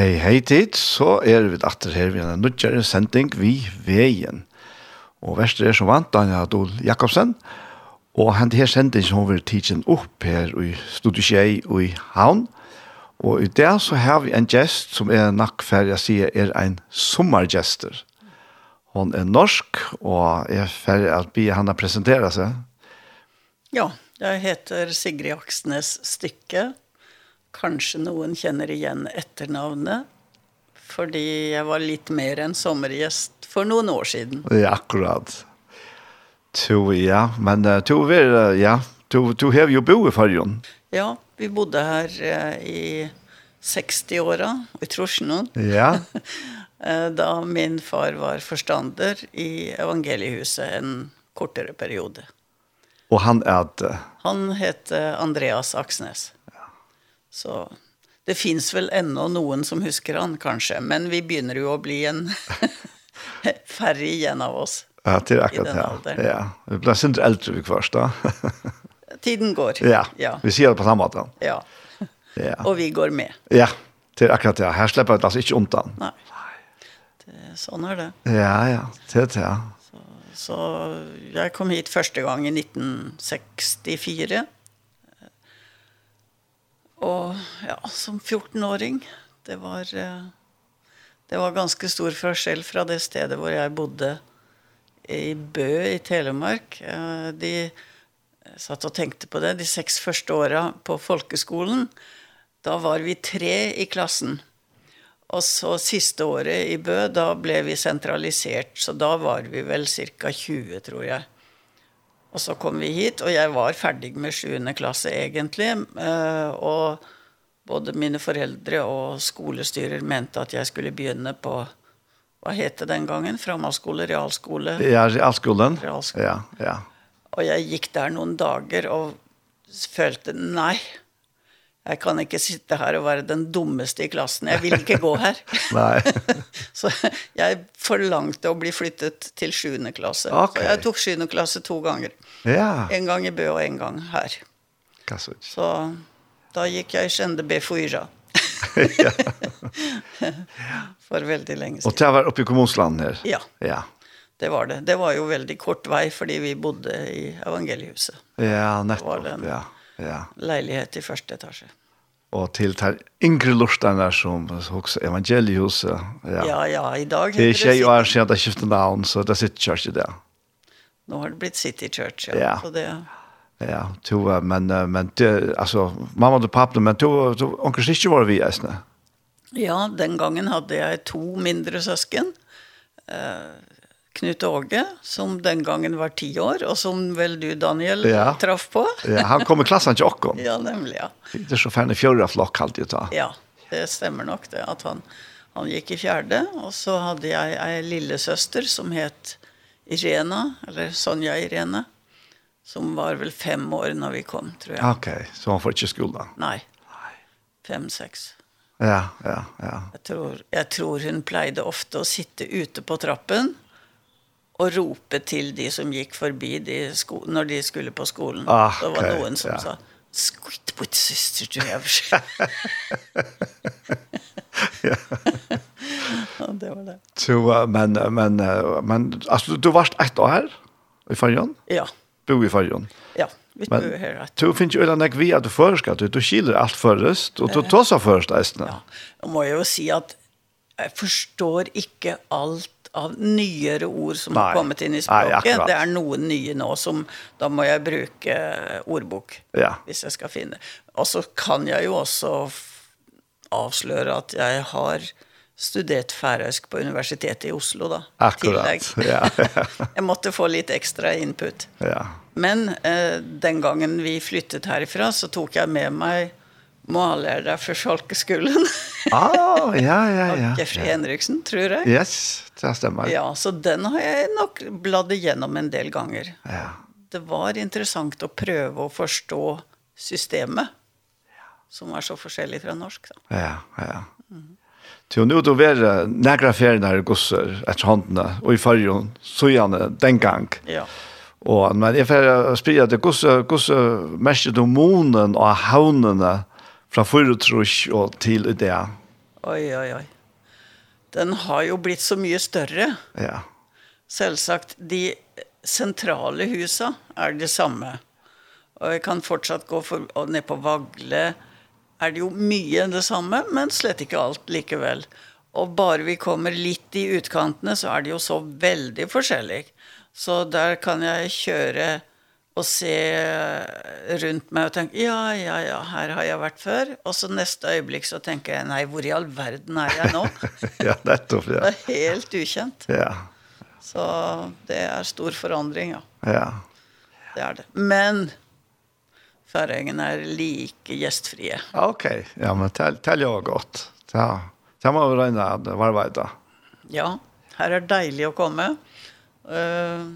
Hei, hei tid, så er vi atter her ved en nødgjere sending vi veien. Og verst er som vant, Daniel Adol Jakobsen, og han her sending som vi tidsen opp her i Studieskjei og i Havn. Og i det så har vi en gjest som er nok ferdig å si er en sommergjester. Hon er norsk, og er ferdig å be han presentere seg. Ja, jeg heter Sigrid Aksnes Stykke, kanskje noen kjenner igjen etternavnet, fordi jeg var litt mer enn sommergjest for noen år siden. Ja, akkurat. To, ja, men uh, to er, uh, ja, to, to har jo bo i fargen. Ja, vi bodde her i 60-åra, i Trosjenån. Ja. da min far var forstander i evangeliehuset en kortere periode. Og han er det? Han heter Andreas Aksnes. Så det finns väl ändå någon som husker han kanske, men vi börjar ju att bli en färre igen av oss. Ja, det är akkurat det. Ja, vi blir sent äldre vi kvarst då. Tiden går. Ja, ja. vi ser det på samma sätt. Ja. ja. Och vi går med. Ja, det är akkurat det. Här släpper det alltså inte undan. Nej. Det, sånn er det. Ja, ja, det er det, ja. Så, så jeg kom hit første gang i 1964, Og ja, som 14-åring, det var det var ganske stor forskjell fra det stedet hvor jeg bodde i Bø i Telemark. De satt og tenkte på det de seks første åra på folkeskolen. Da var vi tre i klassen. Og så siste året i Bø, da ble vi sentralisert, så da var vi vel cirka 20, tror jeg. Og så kom vi hit, og jeg var ferdig med 7. klasse egentlig, og både mine foreldre og skolestyrer mente at jeg skulle begynne på hva het det den gangen? Framhaldsskole, realskole? Ja, realskolen. realskolen. Ja, ja. Og jeg gikk der noen dager og følte nei, jag kan ikke sitte här och være den dummaste i klassen. Jag vil inte gå här. Nej. så jag forlangte att bli flyttet till 7. klasse. Okay. Så jag tog 7. klasse två gånger. Ja. En gång i Bø och en gång här. Kassut. Så då gick jag i kände B4. ja. för väldigt länge siden. Och det var uppe i Kommunsland her? Ja. Ja. Det var det. Det var ju väldigt kort väg fordi vi bodde i evangeliehuset. Ja, nettopp. Det var den, ja ja. leilighet i første etasje. Og til de yngre lortene som også evangelihuset. Ja. ja, ja, i dag det City. Det er ikke år siden det skiftet navn, så det sitter City Church i det. Nå har det blitt City Church, ja. ja. Så det, ja, to, men, men det, altså, mamma og pappa, men to, to onker ikke var vi i Eisne. Ja, den gangen hadde jeg to mindre søsken. Uh, Knut Åge, som den gangen var 10 år, og som vel du, Daniel, ja. traff på. ja, han kom i klassen til Åkken. Ja, nemlig, ja. Det er så færre fjørre flokk alltid ta. Ja, det stemmer nok det, at han, han gikk i fjerde, og så hadde jeg en lillesøster som het Irena, eller Sonja Irene, som var vel fem år når vi kom, tror jeg. Ok, så han får ikke skolen? Nei, fem-seks. Ja, ja, ja. Jeg tror, jeg tror hun pleide ofte å sitte ute på trappen, och ropa till de som gick förbi de när de skulle på skolan. Ah, okay, det var någon som ja. sa Squitt på ditt syster du har. ja. ja, det var det. Så, men, men, men alltså, du varst ett år här i Färjan? Ja. Bo i Färjan? Ja, vi bor her, Du finns ju redan vi at du förskar, du, du skiljer allt förrest och du tar sig först. Ja, jag må ju säga att jag förstår inte alt av nyere ord som Nei. har kommet inn i språket. Nei, det er noen nye nå som da må jeg bruke ordbok ja. hvis jeg skal finne. Og så kan jeg jo også avsløre at jeg har studert færøysk på universitetet i Oslo da. Akkurat, ja. jeg måtte få litt ekstra input. Ja. Men eh, den gangen vi flyttet herifra så tok jeg med meg målare för folkskolan. ah, ja, ja, ja. Och Jeffrey ja. Henriksen, tror jag. Yes, det stämmer. Ja, så den har jag nog bladd igenom en del gånger. Ja. Det var intressant att pröva och förstå systemet som var så forskjellig fra norsk. Så. Ja, ja. Mm. Til nu nå til å være nægra ferier gosser etter håndene, og i fargen, så gjerne den gang. Ja. Og, men jeg får spørre det gosse gosser mest du månen og havnene fra forutrus og til i det. Oi, oi, oi. Den har jo blitt så mye større. Ja. Selvsagt, de sentrale husa er det samme. Og jeg kan fortsatt gå for, og ned på Vagle, er det jo mye det samme, men slett ikke alt likevel. Og bare vi kommer litt i utkantene, så er det jo så veldig forskjellig. Så der kan jeg kjøre og se rundt meg og tenke ja, ja, ja, her har jeg vært før. Og så neste øyeblikk så tenker jeg nei, hvor i all verden er jeg nå? ja, nettopp, ja. Det er helt ukjent. Ja. Så det er stor forandring, ja. Ja. Det er det. Men Færøyene er like gjestfrie. Ok, ja, men tell, tell jo godt. Ja, det må vi regne av det, hva er det da? Ja, her er deilig å komme. Uh,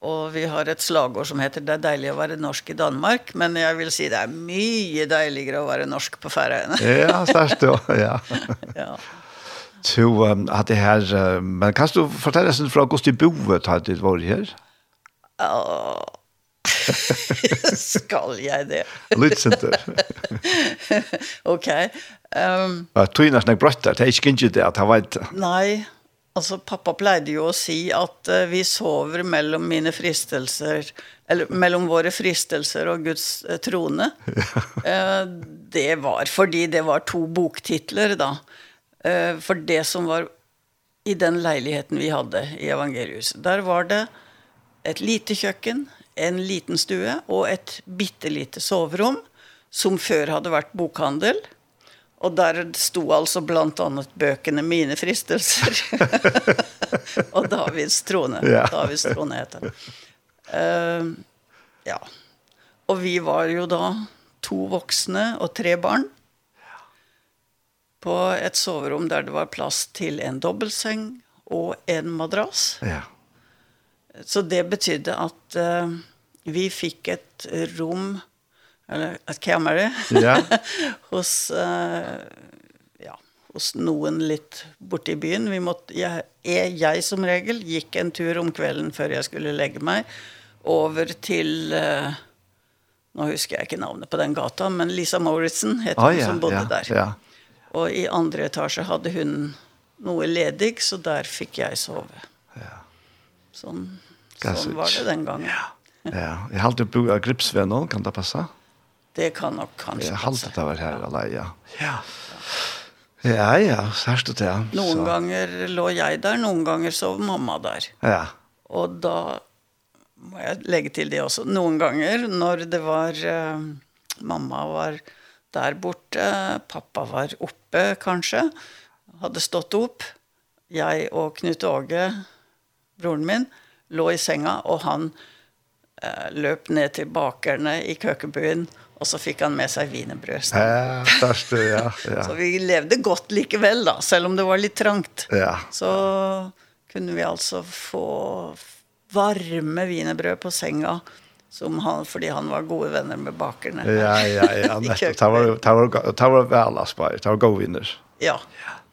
Och vi har ett slagord som heter det är deilig att vara norsk i Danmark, men jag vill säga det är mycket deiligere att vara norsk på Färöarna. ja, starkt jo, ja. ja. Så um, att det her, uh, men kan du fortälla oss från Augusti Bovet har det varit her? Ja. Skal jeg det? Litt sint ok. Um, uh, Tøyna snakk brøttar, det er ikke ikke det at han vet. Nei, Alltså pappa pleide ju att säga att uh, vi sover mellan mina fristelser eller mellan våra fristelser och Guds uh, trone. eh uh, det var fördi det var två boktitlar då. Eh för det som var i den leiligheten vi hade i Evangeliuset. Där var det ett litet kjøkken, en liten stue och ett bittelite sovrum som før hade varit bokhandel. Og der sto altså blant annet bøkene mine fristelser. og Davids trone. Ja. Davids trone heter det. Uh, ja. Og vi var jo da to voksne og tre barn. På et soverom der det var plass til en dobbeltseng og en madrass. Ja. Så det betydde at uh, vi fikk et rom eller ett kamera. Ja. hos uh, ja, hos någon litt borte i byen. Vi måtte jag är jag som regel gick en tur om kvällen för jag skulle lägga mig över till uh, nu husker jag inte namnet på den gatan men Lisa Morrison heter ah, hon ja, som bodde ja, där. Ja. Och i andra etage hade hon noe ledig så där fick jag sova. Ja. Sån, sånn var det den gången. Ja. Ja, jag har alltid brukat kan det passa? Det kan nok kanskje. Jeg halte det var her alene, ja. Ja. Ja, ja, særst det, ja. Noen så. ganger lå jeg der, noen ganger sov mamma der. Ja. Og da må jeg legge til det også. Noen ganger når det var, uh, mamma var der borte, pappa var oppe kanskje, hadde stått opp, jeg og Knut Åge, broren min, lå i senga, og han uh, løp ned til bakerne i køkkenbyen, og Och så fick han med sig vinebrød. Ja, först ja, ja. Så vi levde gott likevel då, selv om det var lite trangt. Ja. Så kunde vi alltså få varme vinebrød på senga, som han fordi han var gode vänner med bakerne. Ja, ja, ja. Det var det var det var väl aspar. Det var gode vinner. Ja.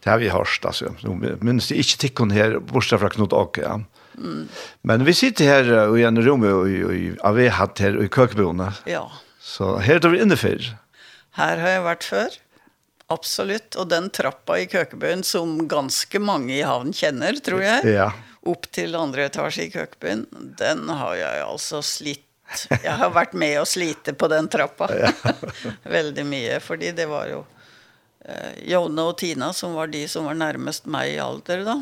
Det har vi hørt, altså. Nå Minns det inte tickon här borsta fra Knut och ja. Mm. Men vi sitter här i en rom, och i av vi hade här i kökbonen. Ja. Så her er vi inne før. Her har jeg vært før. Absolutt, og den trappa i Køkebøen som ganske mange i havn kjenner, tror jeg, ja. opp til andre etasje i Køkebøen, den har jeg altså slitt. Jeg har vært med å slite på den trappa ja. veldig mye, fordi det var jo eh, Jone og Tina som var de som var nærmest meg i alder da,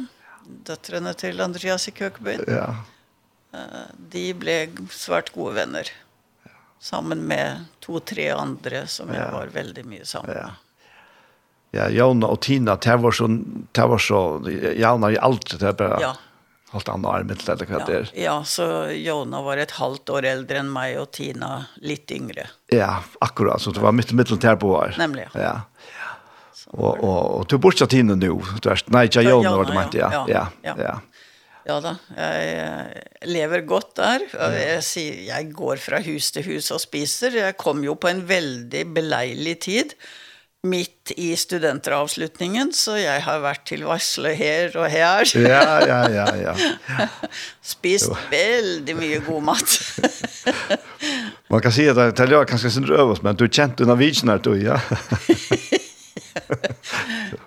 døtrene til Andreas i Køkebøen. Ja. Eh, de ble svært gode venner sammen med to-tre andre som jeg var veldig mye sammen med. Ja. Ja, Jona og Tina, det var så, det var så, Jona i alt, det er bare ja. halvt annet armet, eller hva det er. Ja, så Jona var et halvt år eldre enn meg, og Tina litt yngre. Ja, akkurat, så det var midt i midten på her. Nemlig, ja. ja. ja. Og, og, og du bortsett Tina nå, du er, nei, ikke Jona var det mente, ja, ja, ja. ja. ja. Ja da, jeg lever godt der. Jeg, sier, jeg går fra hus til hus og spiser. Jeg kom jo på en veldig beleilig tid, midt i studenteravslutningen, så jeg har vært til varsle her og her. Ja, ja, ja, ja. Spist veldig mye god mat. Man kan si at det er kanskje sin røvås, men du kjente under vidsen her, du, ja.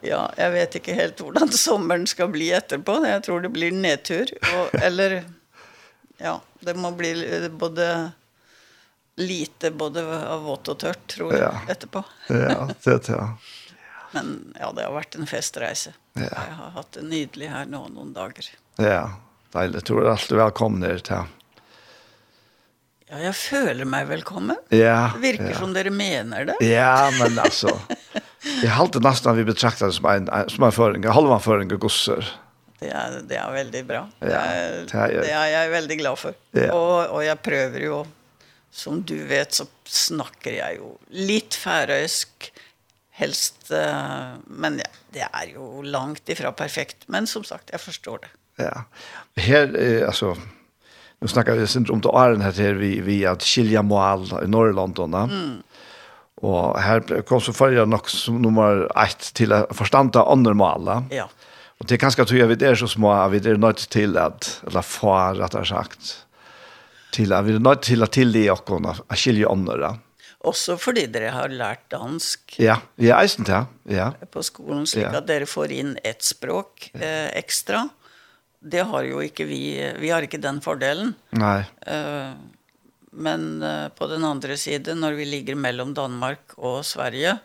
Ja, jag vet inte helt hur sommaren ska bli efterpå. Jag tror det blir nedtur och eller ja, det må bli både lite både av vått och tört tror jag ja. efterpå. ja, det ja. Men ja, det har varit en festresa. Ja. Jag har haft det nydligt här någon någon dagar. Ja, deilig. Tror du alltid välkommen ner till Ja, jag føler mig välkommen. Ja. Det virker ja. som dere mener det. Ja, men alltså Jag håller nästan vi betraktar det som en som en föring, halva föring och gossar. Det är det är väldigt bra. Ja, det är, det är, jag är väldigt glad för. Ja. Och och jag prövar ju som du vet så snackar jag ju lite färöisk helst men ja, det är ju långt ifrån perfekt men som sagt jag förstår det. Ja. Här alltså nu snackar vi sen om det är här här vi vi att skilja mål i Norrland då. Mm. Og her kom så fyrir nok som nummer 1 til å forstanda andre mala. Ja. Og det er kanskje at vi er så små, vi er nødt til at, eller för at det er sagt, til at vi er nødt til at tilgi oss, at skilje andre. Også fordi dere har lært dansk. Ja, vi er eisen til, ja. På skolen, slik at dere får inn ett språk eh, ekstra. Det har jo ikke vi, vi har ikke den fordelen. Nei. Eh, uh, Men på den andre siden, når vi ligger mellom Danmark og Sverige,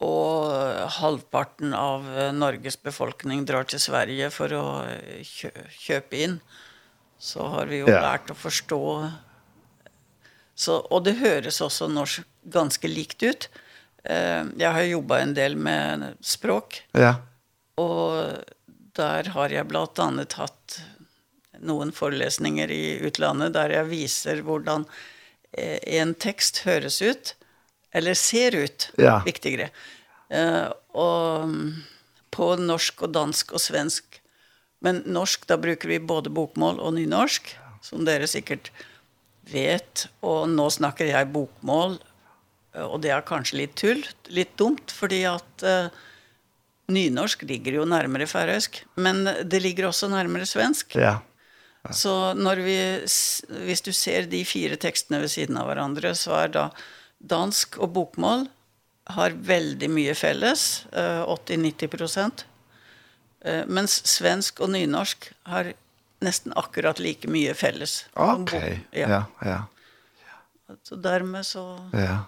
og halvparten av Norges befolkning drar til Sverige for å kjø kjøpe inn, så har vi jo ja. lært å forstå. Så, og det høres også norsk ganske likt ut. Eh, jeg har jobbet en del med språk, ja. og der har jeg blant annet hatt noen forelesninger i utlandet der jeg viser hvordan eh, en tekst høres ut, eller ser ut, ja. viktigere. Eh, og på norsk og dansk og svensk. Men norsk, da bruker vi både bokmål og nynorsk, som dere sikkert vet. Og nå snakker jeg bokmål, og det er kanskje litt tull, litt dumt, fordi at eh, nynorsk ligger jo nærmere færøysk, men det ligger også nærmere svensk. Ja. Så när vi hvis du ser de fire tekstene ved siden av hverandre, så er da dansk og bokmål har veldig mye felles, 80-90 prosent. Mens svensk og nynorsk har nesten akkurat like mye felles. Ok, ja, ja. ja. Så dermed så... Ja,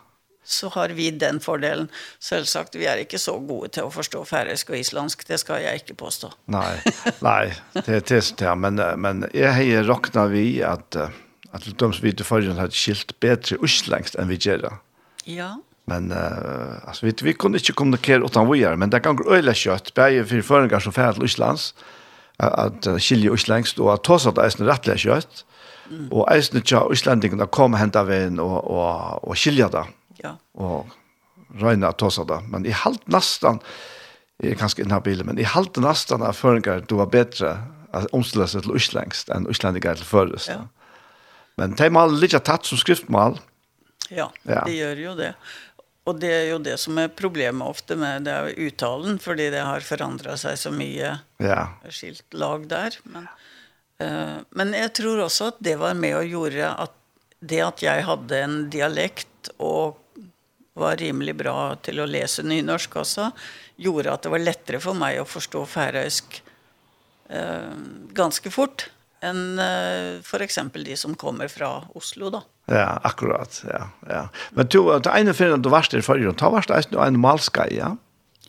så har vi den fordelen. Selvsagt, vi er ikke så gode til å forstå færøysk og islandsk, det skal jeg ikke påstå. Nei, nei, det er det ja. men, men jeg har råknet vi at, at de som vi til forrige har skilt bedre uslengst enn vi gjør det. Ja. Men uh, altså, vi, vi kunne ikke kommunikere utan vi er, men det kan gå øyelig kjøtt, bare for føringer som færre til Islands, at uh, skilje uslengst, og at tås at det er rettelig kjøtt, Mm. Og eisne tja Íslendingene kom henta veien og, og, og skilja det. Mm Ja. Og røyne at tosa da. Men i halvt nesten, jeg er kanskje inhabil, men i halvt nesten av føringer du var bedre at omstille seg til Østlengst enn Østlendinger til Førest. Ja. Men de mal litt tatt som skriftmal. Ja, ja, det gjør jo det. Og det er jo det som er problemet ofte med det er uttalen, fordi det har forandret seg så mye ja. skilt lag der. Men, uh, men jeg tror også at det var med och gjorde at det at jeg hadde en dialekt og var rimelig bra til å lese nynorsk også, gjorde at det var lettere for meg å forstå færøysk eh, ganske fort enn eh, for eksempel de som kommer fra Oslo da. Ja, akkurat, ja. ja. Men to, det ene finner du varst der forrige, ta varst det en malska, ja?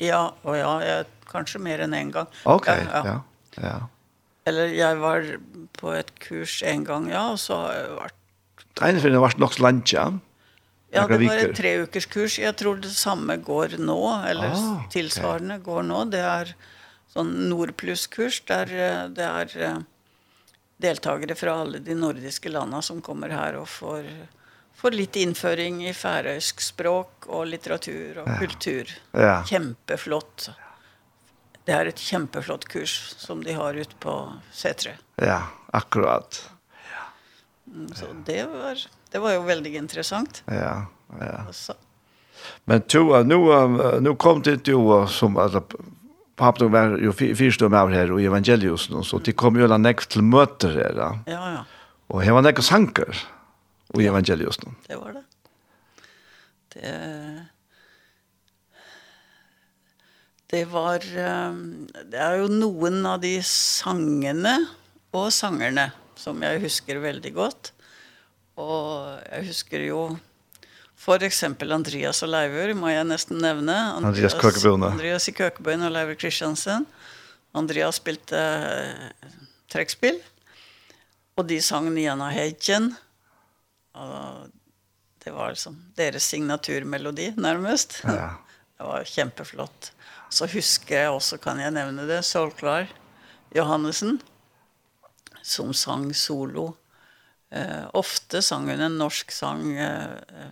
Ja, og ja, jeg, kanskje mer enn en gang. Ok, ja, ja. ja. ja. Eller jeg var på et kurs en gang, ja, og så har jeg vært... Det ene finner du varst nok slansja, ja? Ja, det var et tre ukers kurs. Jeg tror det samme går nå, eller ah, tilsvarende går nå. Det er sånn Nordplus-kurs, der det er deltakere fra alle de nordiske landene som kommer her og får, får litt innføring i færøysk språk og litteratur og ja. kultur. Ja. Kjempeflott. Det er et kjempeflott kurs som de har ute på Setre. Ja, akkurat. Mm, så det var det var ju väldigt intressant. Ja, ja. Så. Men to nu nu kom det ju som alltså pappa var ju första med här och evangelius nu så det kom ju alla näck till möter här. Ja, ja. Och här var näck sankar och evangelius nu. Det var det. Det det var det er jo noen av de sangene og sangerne som jag husker väldigt gott. Och jag husker ju för exempel Andreas og Leivur må jag nästan nevne. Andreas, Andreas Andreas i Kökebøen og Leivur Kristiansen. Andreas spilte uh, trekspill. Och de sang Niana Heiken. Och det var liksom deras signaturmelodi närmast. Ja. det var kjempeflott. Så husker jag också kan jag nevne det, Solklar Johannesen som sang solo. Eh, ofte sang hun en norsk sang, eh,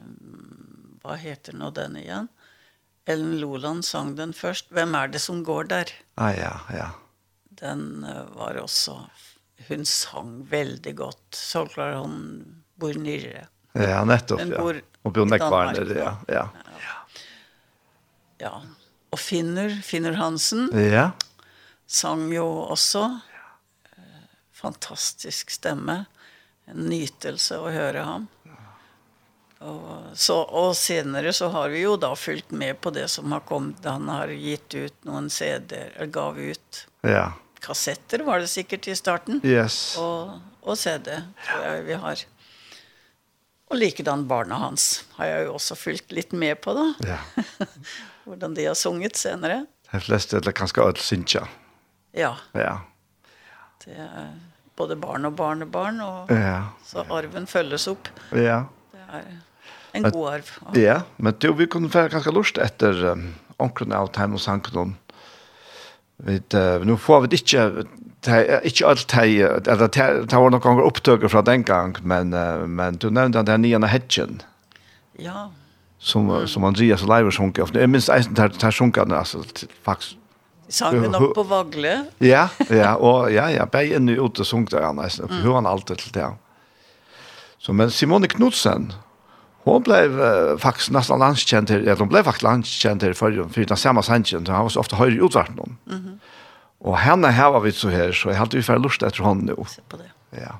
hva heter nå den igjen? Ellen Loland sang den først. Hvem er det som går der? Ah, ja, ja. Den eh, var også, hun sang veldig godt. Så klar hun bor nyrre. Ja, nettopp, ja. Hun bor nekvarnere, ja. Ja, ja. ja. Og Finner, Finner Hansen, ja. sang jo også fantastisk stämma. En nytelse att höra ham. Och så och senare så har vi ju då följt med på det som har kommit han har gett ut någon CD eller gav ut. Ja. Kassetter var det säkert i starten. Yes. Och och CD tror jeg vi har. Och likedan barna hans har jag ju också följt lite med på då. Ja. Hvordan de har sjungit senare. De flesta er kanskje öll synja. Ja. Ja at eh, både barn og barnebarn, og ja. så arven følges opp. Ja. Det er en god arv. Også. Ja, men du, vi kunne være ganske lurt etter um, omkring av Teim og Sankenon. Vi, uh, nå får vi det ikke, te, ikke alt det, eller te, det var noen ganger opptøker fra den gang, men, uh, men du nevnte den nye hedgen. Ja, som mm. som Andreas og Leiber sjunker. Jeg minns en där där sjunker altså, faktiskt Sangen opp på Vagle. ja, ja, og ja, ja, bare i ute sungt han, nesten, og hører han alltid til det. Så, men Simone Knudsen, hon blev uh, faktisk nesten landskjent her, ja, hon blev faktisk landskjent her før, for den samme sangen, så han var så ofte høyre utvart noen. Mm -hmm. Og henne her var vi så her, så jeg hadde vi færre lust etter henne nå. Se på det. Ja,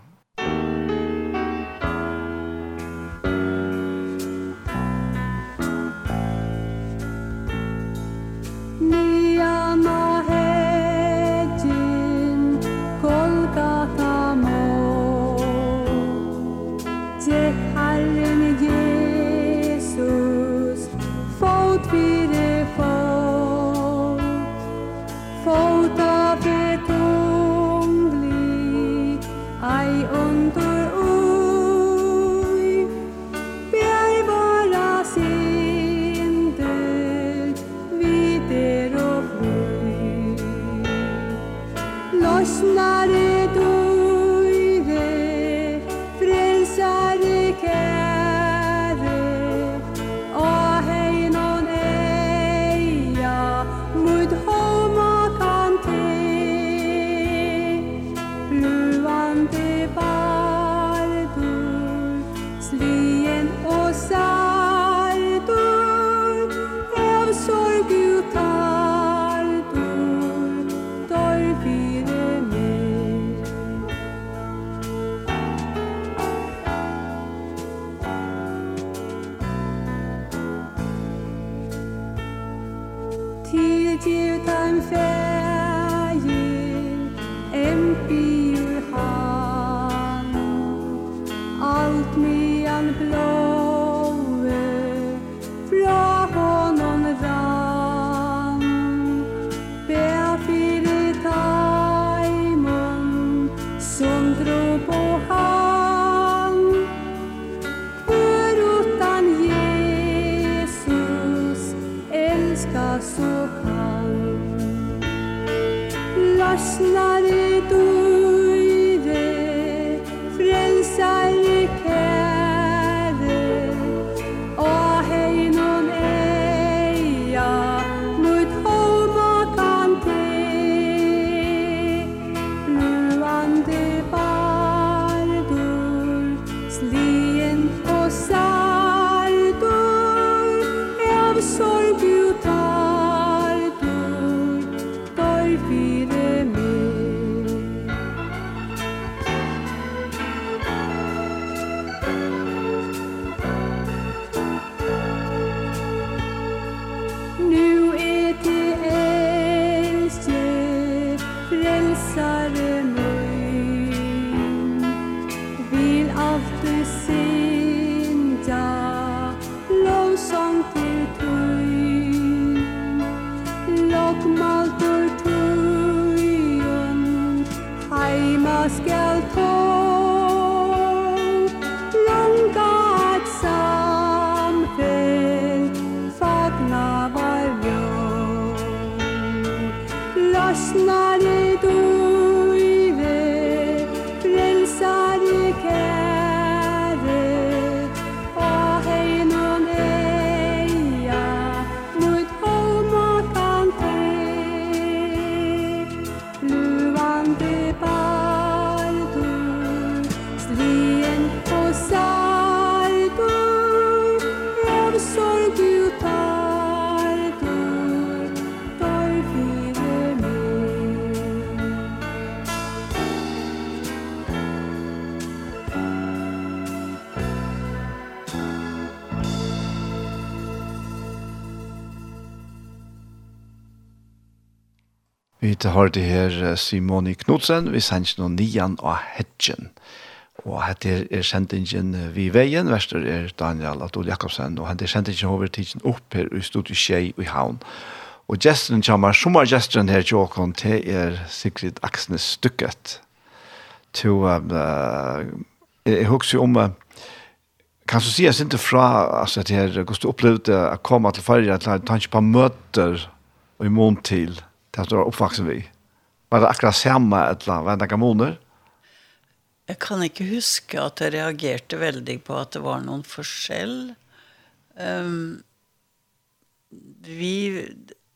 Vi har det her Simoni Knudsen, vi sender noen nian av hedgen. Og hette er sendingen vi veien, verster er Daniel Adol Jakobsen, og hette er sendingen over tidsen opp her i studiet Kjei i Havn. Og gesten kommer, sommergesten her til åkken, til er Sigrid Aksnes Stykket. To, uh, jeg husker om, uh, kan du si oss ikke fra, altså, det her, hvordan du opplevde å komme til ferie, at du ikke på møter og i mån til, det du var oppvaksen vi? Var det akkurat samme et eller annet, var det noen måneder? Jeg kan ikke huske at jeg reagerte veldig på at det var noen forskjell. Um, vi,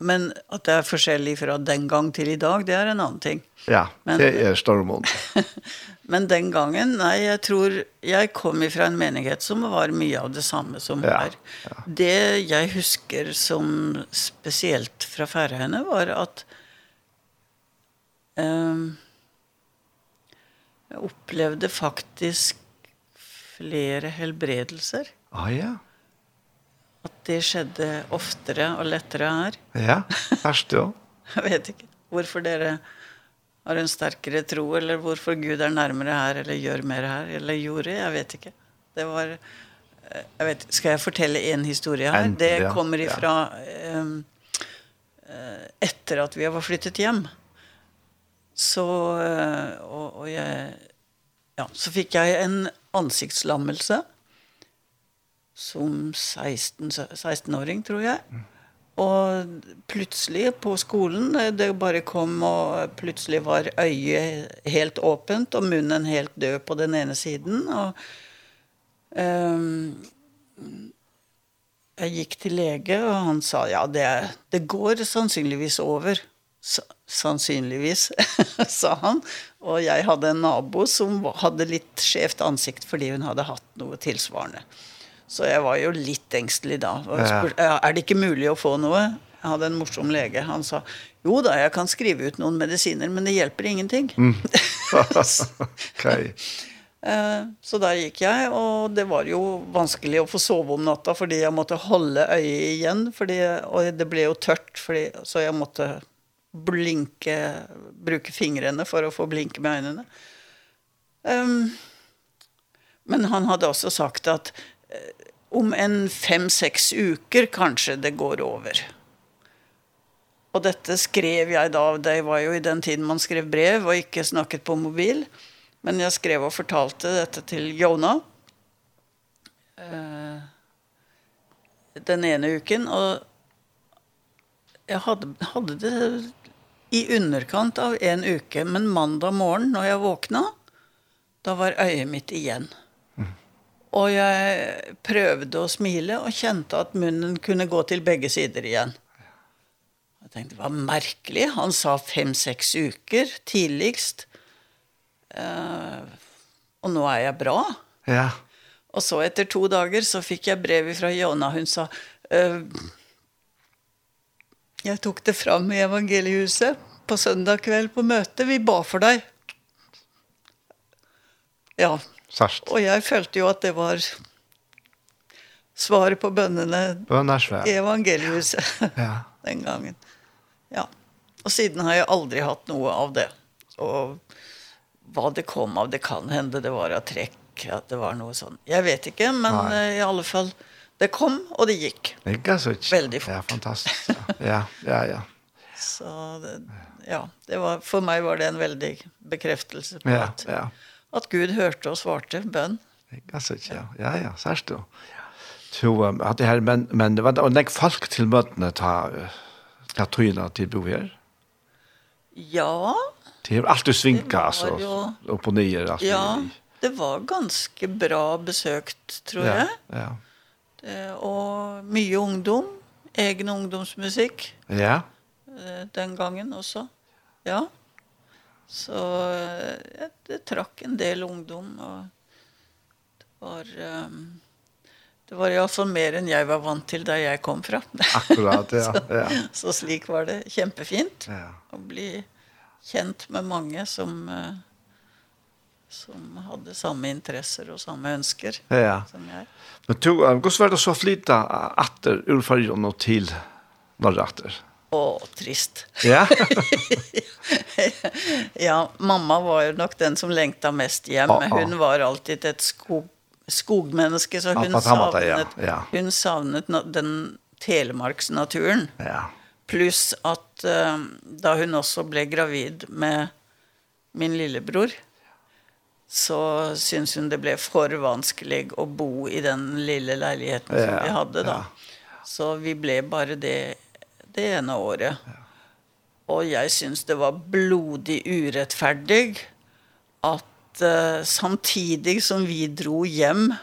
men at det er forskjellig fra den gang til i dag, det er en annen ting. Ja, men, det er stormål. men den gangen, nei, jeg tror jeg kom fra en menighet som var mye av det samme som ja, her. Ja. Det jeg husker som spesielt fra Færøyene var at Um, jeg opplevde faktisk flere helbredelser. Ah, ja. At det skjedde oftere og lettere her. Ja, først jo. jeg vet ikke hvorfor dere har en sterkere tro, eller hvorfor Gud er nærmere her, eller gjør mer her, eller gjorde, jeg vet ikke. Det var, jeg vet, skal jeg fortelle en historie her? En, det kommer ifra ja. um, etter at vi har flyttet hjem. Ja Så, og, og jeg, ja, så fikk jeg en ansiktslammelse som 16-åring, 16 tror jeg. Og plutselig på skolen, det bare kom, og plutselig var øyet helt åpent, og munnen helt død på den ene siden. Og, um, jeg gikk til lege, og han sa, ja, det, det går sannsynligvis over sannsynligvis, sa han. Og jeg hadde en nabo som hadde litt skjevt ansikt fordi hun hadde hatt noe tilsvarende. Så jeg var jo litt engstelig da. Og spurte, er det ikke mulig å få noe? Jeg hadde en morsom lege. Han sa jo da, jeg kan skrive ut noen medisiner, men det hjelper ingenting. Mm. okay. Så der gikk jeg, og det var jo vanskelig å få sove om natta fordi jeg måtte holde øyet igjen, fordi, og det ble jo tørt, fordi, så jeg måtte blinke, bruke fingrene for å få blinke med øynene. Um, men han hadde også sagt at om en fem-seks uker kanskje det går over. Og dette skrev jeg da, det var jo i den tiden man skrev brev og ikke snakket på mobil, men jeg skrev og fortalte dette til Jonah uh, den ene uken, og jeg hadde, hadde det i underkant av en uke. Men mandag morgen når jeg våkna, da var øyet mitt igjen. Mm. Og jeg prøvde å smile og kjente at munnen kunne gå til begge sider igjen. Jeg tenkte, det var merkelig. Han sa fem-seks uker tidligst. Uh, og nå er jeg bra. Ja. Og så etter to dager så fikk jeg brev fra Jona. Hun sa... Uh, Jeg tok det fram i evangeliehuset på søndag kveld på møte. Vi ba for deg. Ja. Sørst. Og jeg følte jo at det var svaret på bønnene i evangeliehuset ja. den gangen. Ja. Og siden har jeg aldri hatt noe av det. Og hva det kom av, det kan hende det var av trekk, at det var noe sånn. Jeg vet ikke, men Nei. i alle fall... Det kom och det gick. Det gick så väldigt fort. Ja, fantastiskt. Ja, ja, ja. Så det, ja, det var för mig var det en väldig bekräftelse på ja, att, ja. att Gud hörte och svarte bön. Det gick så ja. Ja, ja, särskilt du. Så um, att det här men men det var och lägg folk till mötena ta ta tryna till bo här. Ja. Det är alltid svinka alltså upp och ner alltså. Ja, det var ganska bra besökt tror jag. Ja, ja. Eh og mye ungdom, egen ungdomsmusikk. Ja. Eh Den gangen også. Ja. Så jeg, det trakk en del ungdom, og det var... eh, det var i hvert fall mer enn jeg var vant til da jeg kom fra. Akkurat, ja. ja. så, så slik var det kjempefint ja. å bli kjent med mange som... eh, som hade samma intresser och samma önskar ja. som jag. Men tog um, går det så flytta åter ur Färjön och till norra? Åh, trist. Ja. ja, mamma var ju nog den som längtade mest hem. Ah, ah. Hon var alltid ett skog skogmenneske så hon ah, savnet ja. Ja. hon savnet den telemarksnaturen. Ja. Plus att um, da hon också blev gravid med min lillebror så syns hun det blev för vanskelig å bo i den lilla lägenheten ja, som vi hade då. Ja. Så vi blev bara det det ena året. Ja. Och jag syns det var blodig urettferdig att uh, samtidigt som vi drog hem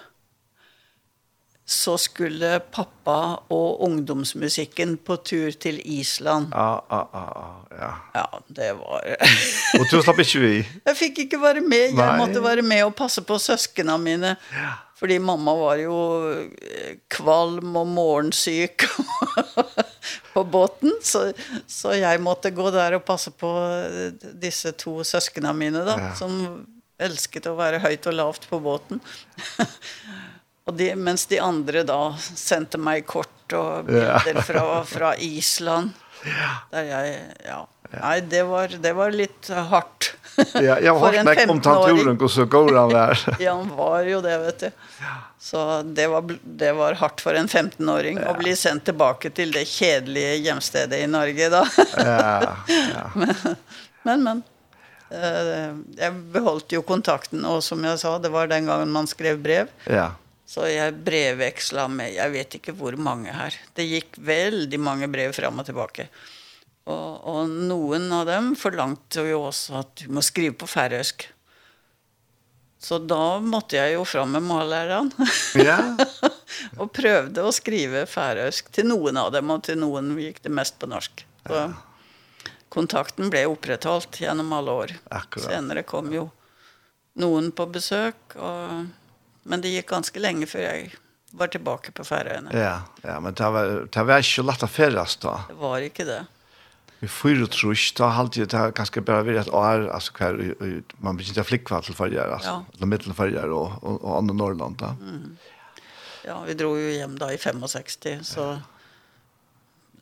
så skulle pappa och ungdomsmusiken på tur till Island. Ja, ja, ja, ja. Ja, det var Och du slapp inte vi. Jag fick ikke være med. Jag måste vara med och passa på søskene mina. Ja. Fordi mamma var jo kvalm og morgensyk på båten, så, så jeg måtte gå der og passe på disse to søskene mine da, ja. som elsket å være høyt og lavt på båten. Og det mens de andra då sände mig kort och bilder ja. från från Island. Ja. Där jag ja. Nej, det var det var lite hårt. ja, jag har snackat om tanturen och så går han där. ja, han var ju det, vet du. Så det var det var hårt för en 15-åring ja. att bli sent tillbaka till det kjedelige hjemstedet i Norge då. ja, ja. Men men, men eh jag beholdt ju kontakten och som jag sa det var den gången man skrev brev. Ja. Så jag brevväxlade med, jag vet inte hur många här. Det gick väldigt många brev fram och tillbaka. Och, och någon av dem forlangte ju også att du måste skriva på færøysk. Så då måtte jag ju fram med målaren. Ja. och prøvde att skriva færøysk till någon av dem och till någon gick det mest på norsk. Så ja. kontakten blev opprettholdt genom alla år. Akkurat. Senare kom ju någon på besök och Men det gick ganska länge för jag var tillbaka på Färöarna. Ja, ja, men det var det var ikke lett å färdas da. Det var ikke det. Vi får trus då halt det här ganske bare vid att år alltså kvar man blir å flickvart til förra altså, ja. eller mitten förra och og, og andre Norrland då. Mm. Ja, vi drog ju hem da i 65 så eh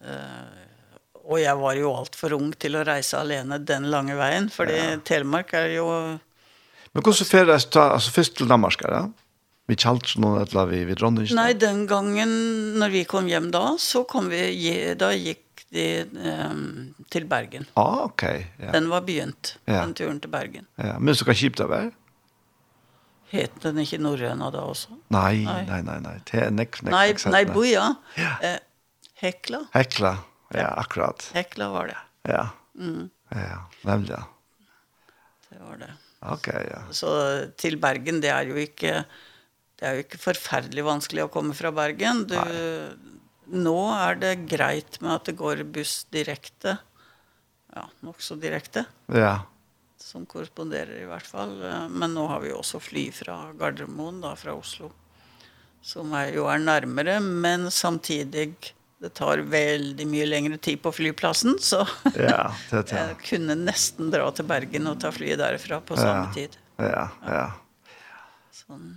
ja. och jag var ju allt för ung till att resa alene den lange vägen för det ja. Telemark är ju Men hvordan så färdas ta alltså först till Danmark då? Ja? Vi kjalt noen et vi, vi dronner ikke? Nei, den gangen når vi kom hjem da, så kom vi, da gikk de um, til Bergen. Ah, ok. Ja. Den var begynt, ja. den turen til Bergen. Ja. Men så kan kjipt det være? Het den ikke Norrøna da også? Nei, nei, nei, nei. nei. Det er nek, nek, nei, nei, boja. Ja. Eh, hekla. Hekla, ja, akkurat. Hekla var det. Ja, mm. ja, nemlig, ja. Det var det. Ok, ja. Så til Bergen, det er jo ikke det er jo ikke forferdelig vanskelig å komme fra Bergen. Du, nå er det greit med at det går buss direkte. Ja, nok så direkte. Ja. Som korresponderer i hvert fall. Men nå har vi også fly fra Gardermoen, da, fra Oslo. Som er, jo er nærmere, men samtidig det tar veldig mye lengre tid på flyplassen, så ja, det tar. jeg kunne nesten dra til Bergen og ta flyet derfra på samme ja, tid. Ja, ja. ja. Sånn.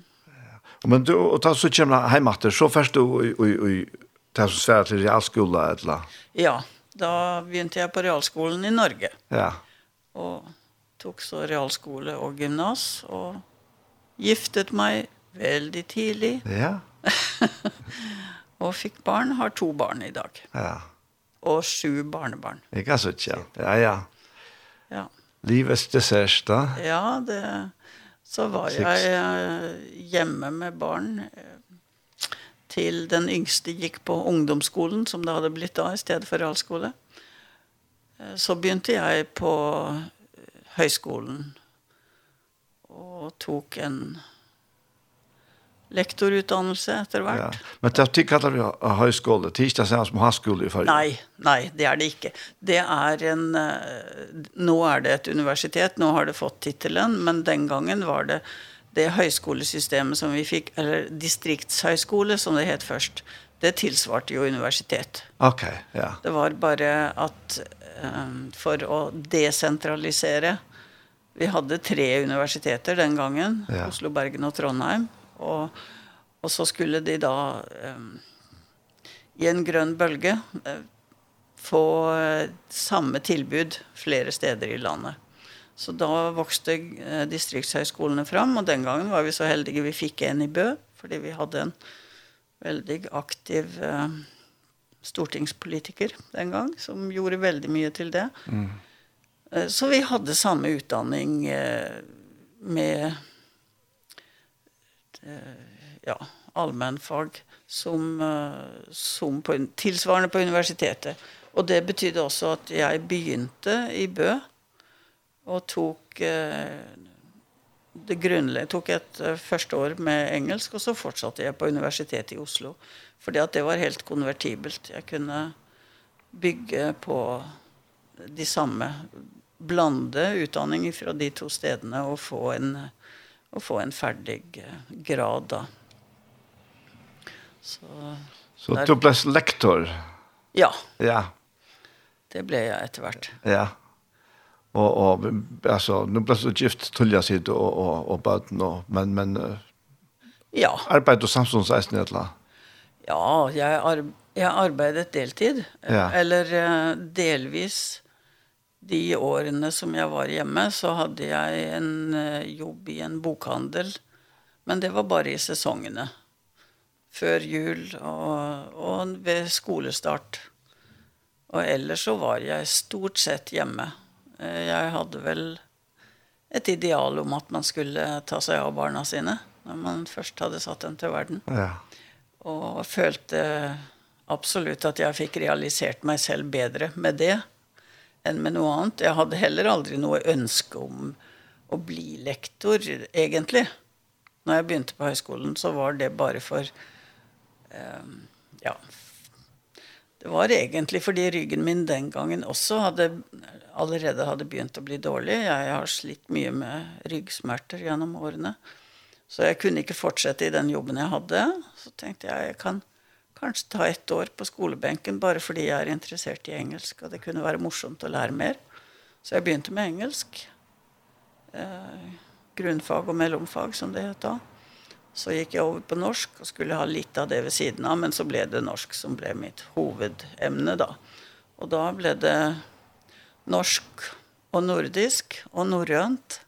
Men du, og ta så kommer heimatter, så først du i det som svært til realskola, eller? Ja, da begynte jeg på realskolen i Norge. Ja. Og tok så realskole og gymnas, og giftet meg veldig tidlig. Ja. og fikk barn, har to barn i dag. Ja. Og sju barnebarn. Ikke så tja. Ja, ja. Ja. Livets dessert da? Ja, det så var jag hjemme med barn till den yngste gick på ungdomsskolan som det hade blivit då istället för Eh, Så begynte jag på högskolan och tog en lektorutdannelse etter hvert. Ja. Men det er kallar vi høyskole, det er ikke det som høyskole i Førje? Nei, nei, det er det ikke. Det er en, nå er det et universitet, nå har det fått titelen, men den gangen var det det høyskolesystemet som vi fikk, eller distriktshøyskole som det het først, det tilsvarte jo universitet. Ok, ja. Det var bare at um, for å desentralisere, vi hadde tre universiteter den gangen, ja. Oslo, Bergen og Trondheim, Och och så skulle de då eh, i en grön bølge eh, få eh, samma tillbud flera städer i landet. Så då växte eh, distriktshögskolorna fram och den gången var vi så heldiga vi fick en i Bø fordi vi hade en väldigt aktiv eh, stortingspolitiker den gång som gjorde väldigt mycket till det. Mm. Så vi hade samma utdanning med ja, allmänfag som, som på, tilsvarende på universitetet. Og det betydde også at jeg begynte i Bø og tok det grunnleggende tok et første år med engelsk, og så fortsatte jeg på universitetet i Oslo. Fordi at det var helt konvertibelt. Jeg kunne bygge på de samme, blande utdanning fra de to stedene og få en och få en färdig grad då. Så så där... du blev lektor. Ja. Ja. Det blev jag eftervart. Ja. Och och alltså nu blev så gift tullja sitt och och och barn och men men ja. Arbete och Samsons ästnetla. Ja, jag har jag arbetat deltid ja. eller delvis de årene som jeg var hjemme, så hadde jeg en jobb i en bokhandel. Men det var bare i sesongene. Før jul og, og ved skolestart. Og ellers så var jeg stort sett hjemme. Jeg hadde vel et ideal om at man skulle ta seg av barna sine når man først hadde satt dem til verden. Ja. Og følte absolutt at jeg fikk realisert meg selv bedre med det. Ja enn med noe annet. Jag hade heller aldrig noe ønske om att bli lektor egentligen. När jag började på høyskolen, så var det bara för um, ja det var egentlig fordi ryggen min den gangen også hadde, allerede hadde begynt å bli dårlig. Jeg har slitt mye med ryggsmerter gjennom årene. Så jeg kunne ikke fortsette i den jobben jeg hadde. Så tenkte jeg jeg kan kanskje ta ett år på skolebenken bara för jeg jag är intresserad i engelska. Det kunde vara morsomt att lära mer. Så jag började med engelsk. Eh, grundfag och mellomfag som det heter. Så gick jag över på norsk och skulle ha lite av det vid sidan av, men så blev det norsk som blev mitt huvudämne då. Och då blev det norsk och nordisk och norrönt.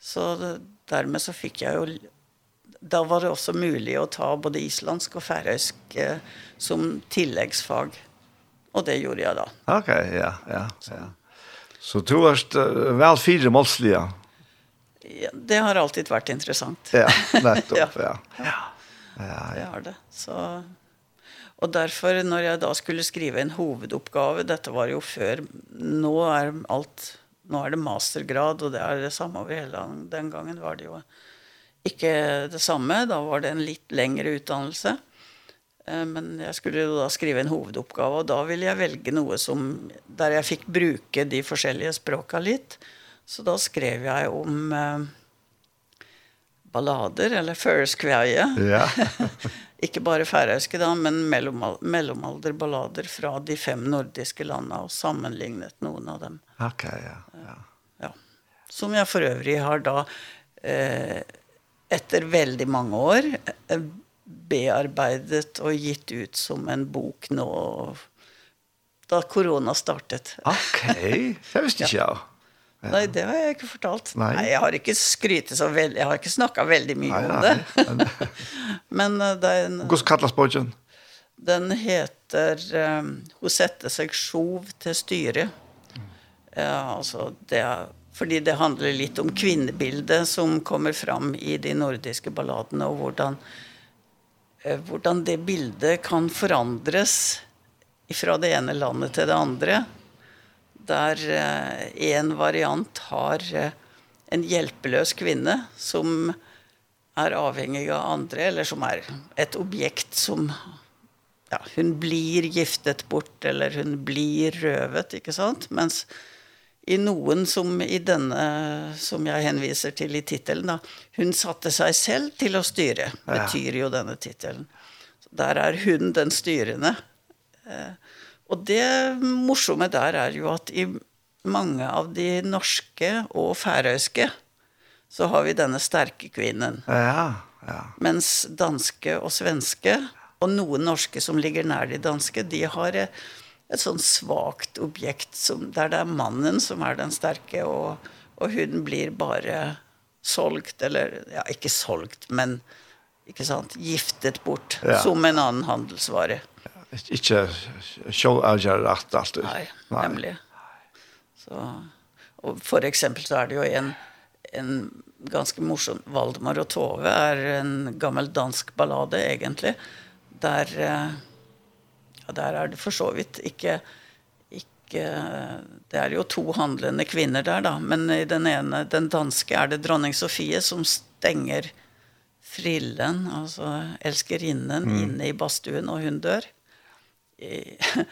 Så det, därmed så fick jag ju da var det også mulig å ta både islandsk og færøysk eh, som tilleggsfag. Og det gjorde jeg da. Ok, ja, ja, ja. Så du har uh, vel fire målslige? Ja, det har alltid vært interessant. Ja, nettopp, ja. ja. ja. Ja, ja. Det har det. Så, og derfor, når jeg da skulle skrive en hovedoppgave, dette var jo før, nå er alt, nå er det mastergrad, og det er det samme over hele landet. Den gangen var det jo ikke det samme. Da var det en litt lengre utdannelse. Men jeg skulle da skrive en hovedoppgave, og da ville jeg velge noe som, der jeg fikk bruke de forskjellige språka litt. Så da skrev jeg om eh, ballader, eller føreskveie. Ja. ikke bare færøyske da, men mellom, mellomalderballader fra de fem nordiske landene, og sammenlignet noen av dem. Ok, ja. ja. ja. Som jeg for øvrig har da eh, etter veldig mange år bearbeidet og gitt ut som en bok nå da korona startet. Ok, det visste ikke jeg. Ja. Nei, det har jeg ikke fortalt. Nei, nei jeg har ikke skrytet så veldig, jeg har ikke snakket veldig mye nei, om det. Men det er en... Hvordan kalles boken? Den heter um, «Hun setter seg sjov til styret». Mm. Ja, altså, det er Fordi det handler litt om kvinnebildet som kommer fram i de nordiske balladene, og hvordan, hvordan det bildet kan forandres fra det ene landet til det andre. Der en variant har en hjelpeløs kvinne som er avhengig av andre, eller som er et objekt som ja, hun blir giftet bort, eller hun blir røvet, ikke sant? Mens i noen som i denne som jeg henviser til i titeln da. Hun satte seg selv til å styre. Ja. Betyr jo denne titeln. Så der er hun den styrende. Og det morsomme der er jo at i mange av de norske og færøyske så har vi denne sterke kvinnen. Ja, ja. Mens danske og svenske og noen norske som ligger nær de danske, de har eh, ett sånn svagt objekt som där det er mannen som är den starke och och hun blir bara solgt, eller ja inte solgt, men inte sant giftet bort ja. som en annen handelsvare. Ja, inte show alger rätt alltid. Nej, Nej. nämligen. Så och för exempel så är det ju en en ganska morsom Valdemar och Tove är en gammal dansk ballad egentligen där Ja, der er det for så vidt ikke, ikke Det er jo to handlende kvinner der, da. Men i den ene, den danske, er det dronning Sofie som stenger frillen, altså elskerinnen, mm. inne i badstuen, og hun dør.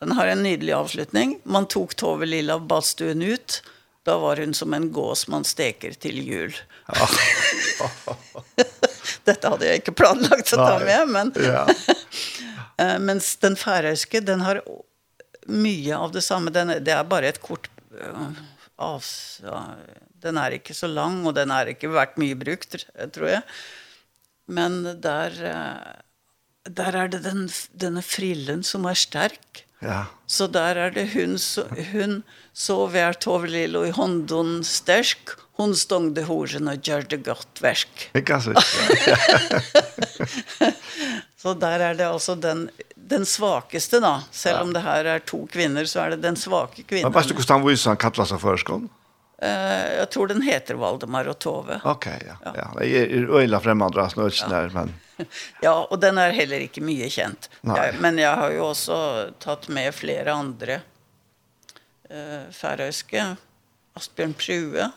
Den har en nydelig avslutning. Man tok Tove Lilla av badstuen ut. Da var hun som en gås man steker til jul. Dette hadde jeg ikke planlagt å ta med, men Eh, mens den färöiske, den har mye av det samme. Den, det er bare et kort uh, av, ja, Den er ikke så lang, og den har ikke vært mye brukt, tror jeg. Men der, der er det den, denne frillen som er sterk. Ja. Så der er det hun, så, hun sover tovlilo i hånden sterk, hon stångde horen og gjør det godt versk. Ikke sant? Så der er det altså den, den svakeste da. Selv ja. om det her er to kvinner, så er det den svake kvinnen. Men vet du hvordan viser han kattler seg förskon. Uh, jeg tror den heter Valdemar og Tove. Ok, ja. ja. ja. Jeg er øyla fremmedre, så ikke der, men... ja, og den er heller ikke mye kjent. Jeg, men jeg har jo også tatt med flere andre uh, færøyske. Asbjørn Prue,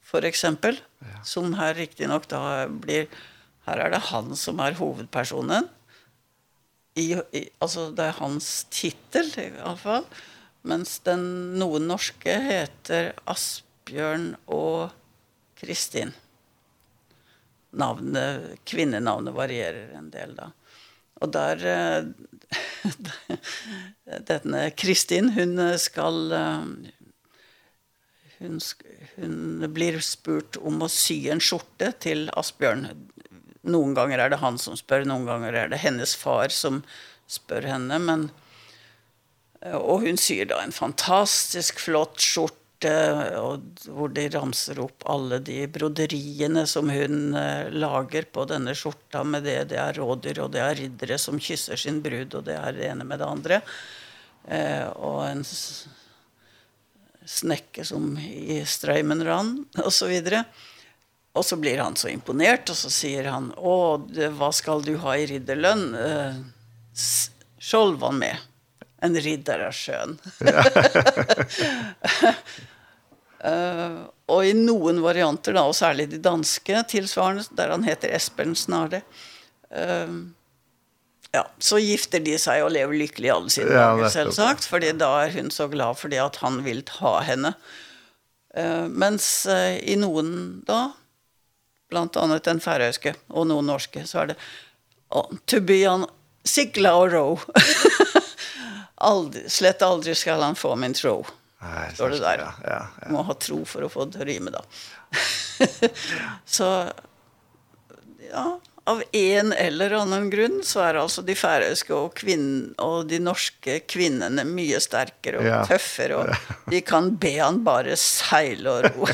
for eksempel, ja. som her riktig nok da blir Her er det han som er hovedpersonen. I, i, altså det er hans titel i alle fall. Mens den noen norske heter Asbjørn og Kristin. Navnet, kvinnenavnet varierer en del da. Og der denne Kristin, hun skal hun, hun blir spurt om å sy en skjorte til Asbjørn Noen ganger er det han som spør, noen ganger er det hennes far som spør henne, men og hun syr da en fantastisk flott skjorte og hvor de ramser opp alle de broderiene som hun lager på denne skjorta med det det er rådyr og det er riddere som kysser sin brud og det er det ene med det andre og en snekke som i strømmen rann og så videre. Och så blir han så imponerad och så säger han, åh, vad ska du ha i ridderlön? Eh, Sjolv var med. En riddare skön. uh, och i någon varianter då, och särskilt i danska tillsvarande, där han heter Espen snarare. Ehm ja, så gifter de sig och lever lyckliga alla sina ja, dagar, selvsagt, för då är hon så glad för det att han vill ha henne. Uh, mens uh, i någon då, blant annat den färöiske och nog norske så är det «To be on sigla och ro. aldrig, slett aldrig skall han få min tro. Nej, Står det där. Ja, ja, ja. Man har tro för att få det rymma då. så ja, av en eller annan grund så är alltså de färöiska och kvinn och de norska kvinnorna mycket starkare och ja. tuffare och de kan be han bara seila och ro.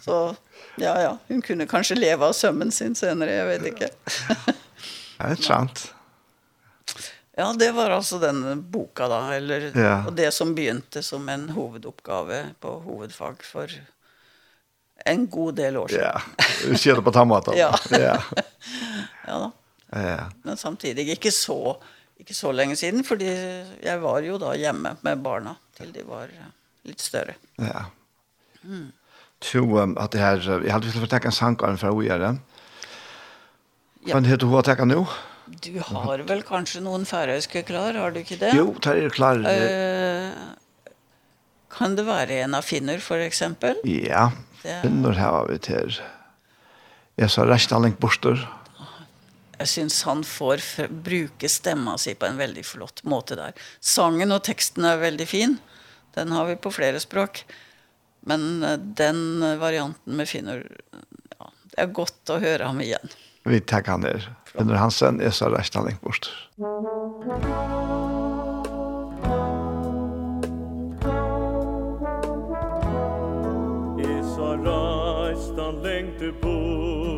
så Ja, ja. Hun kunne kanskje leve av sømmen sin senere, jeg vet ikke. det er sant. Ja, det var altså den boka da, eller, ja. og det som begynte som en hovedoppgave på hovedfag for en god del år siden. Ja, vi ser det på tannmaten. ja. ja. ja da. Ja. Men samtidig ikke så, ikke så lenge siden, fordi jeg var jo da hjemme med barna til de var litt større. Ja. Mm to att det här jag hade velat ta en sankar för att göra. Ja. Men heter å ta nu? Du har väl kanske någon färöiska klar, har du inte det? Jo, där är klar. Uh, kan det vara en av finner för exempel? Ja, det... finner har vi till. Jag sa Rastalink Borster. Jag syns han får bruke stämman sig på en väldigt flott måte där. Sangen och texten är väldigt fin. Den har vi på flera språk. Men den varianten med finner, ja, det er godt å høre ham igjen. Vi tackar han der. Finner Hansen är så rätt han bort. Esa rastan längte bort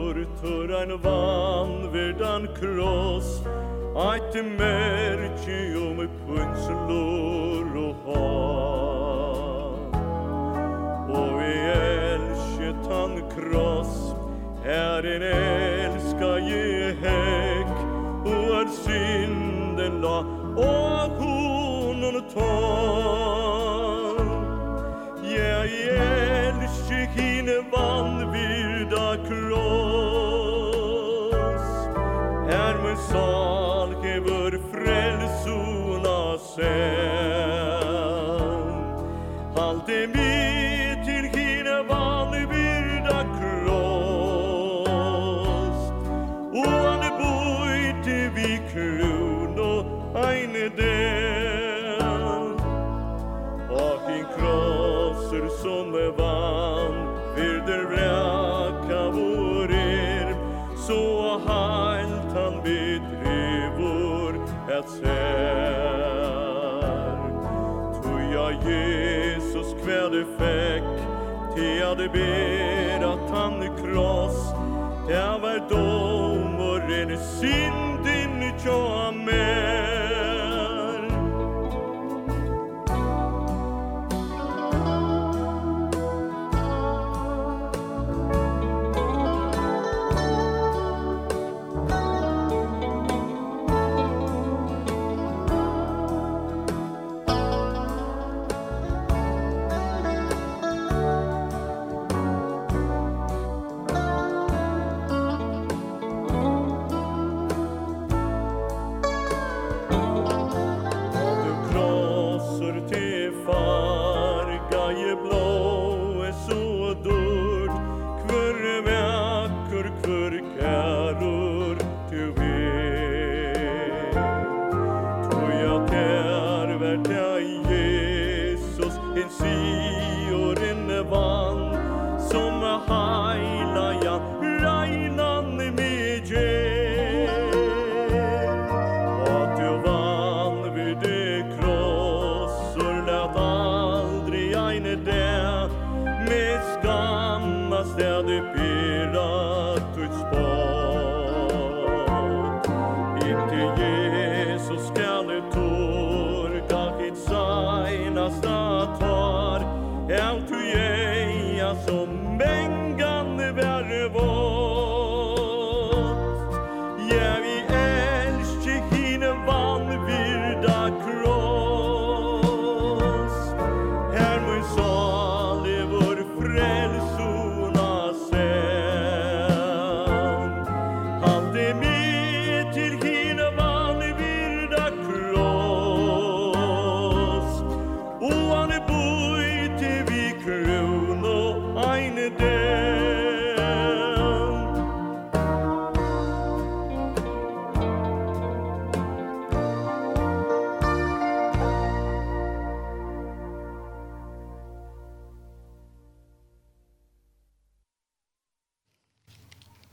Hör en vanverdan kross Eit det märker om punslor og hav som kross. Herren elska ge hek Og er synden la Og honom tar det ber at han i kross. Det var dom och ren synd inni tjoa meg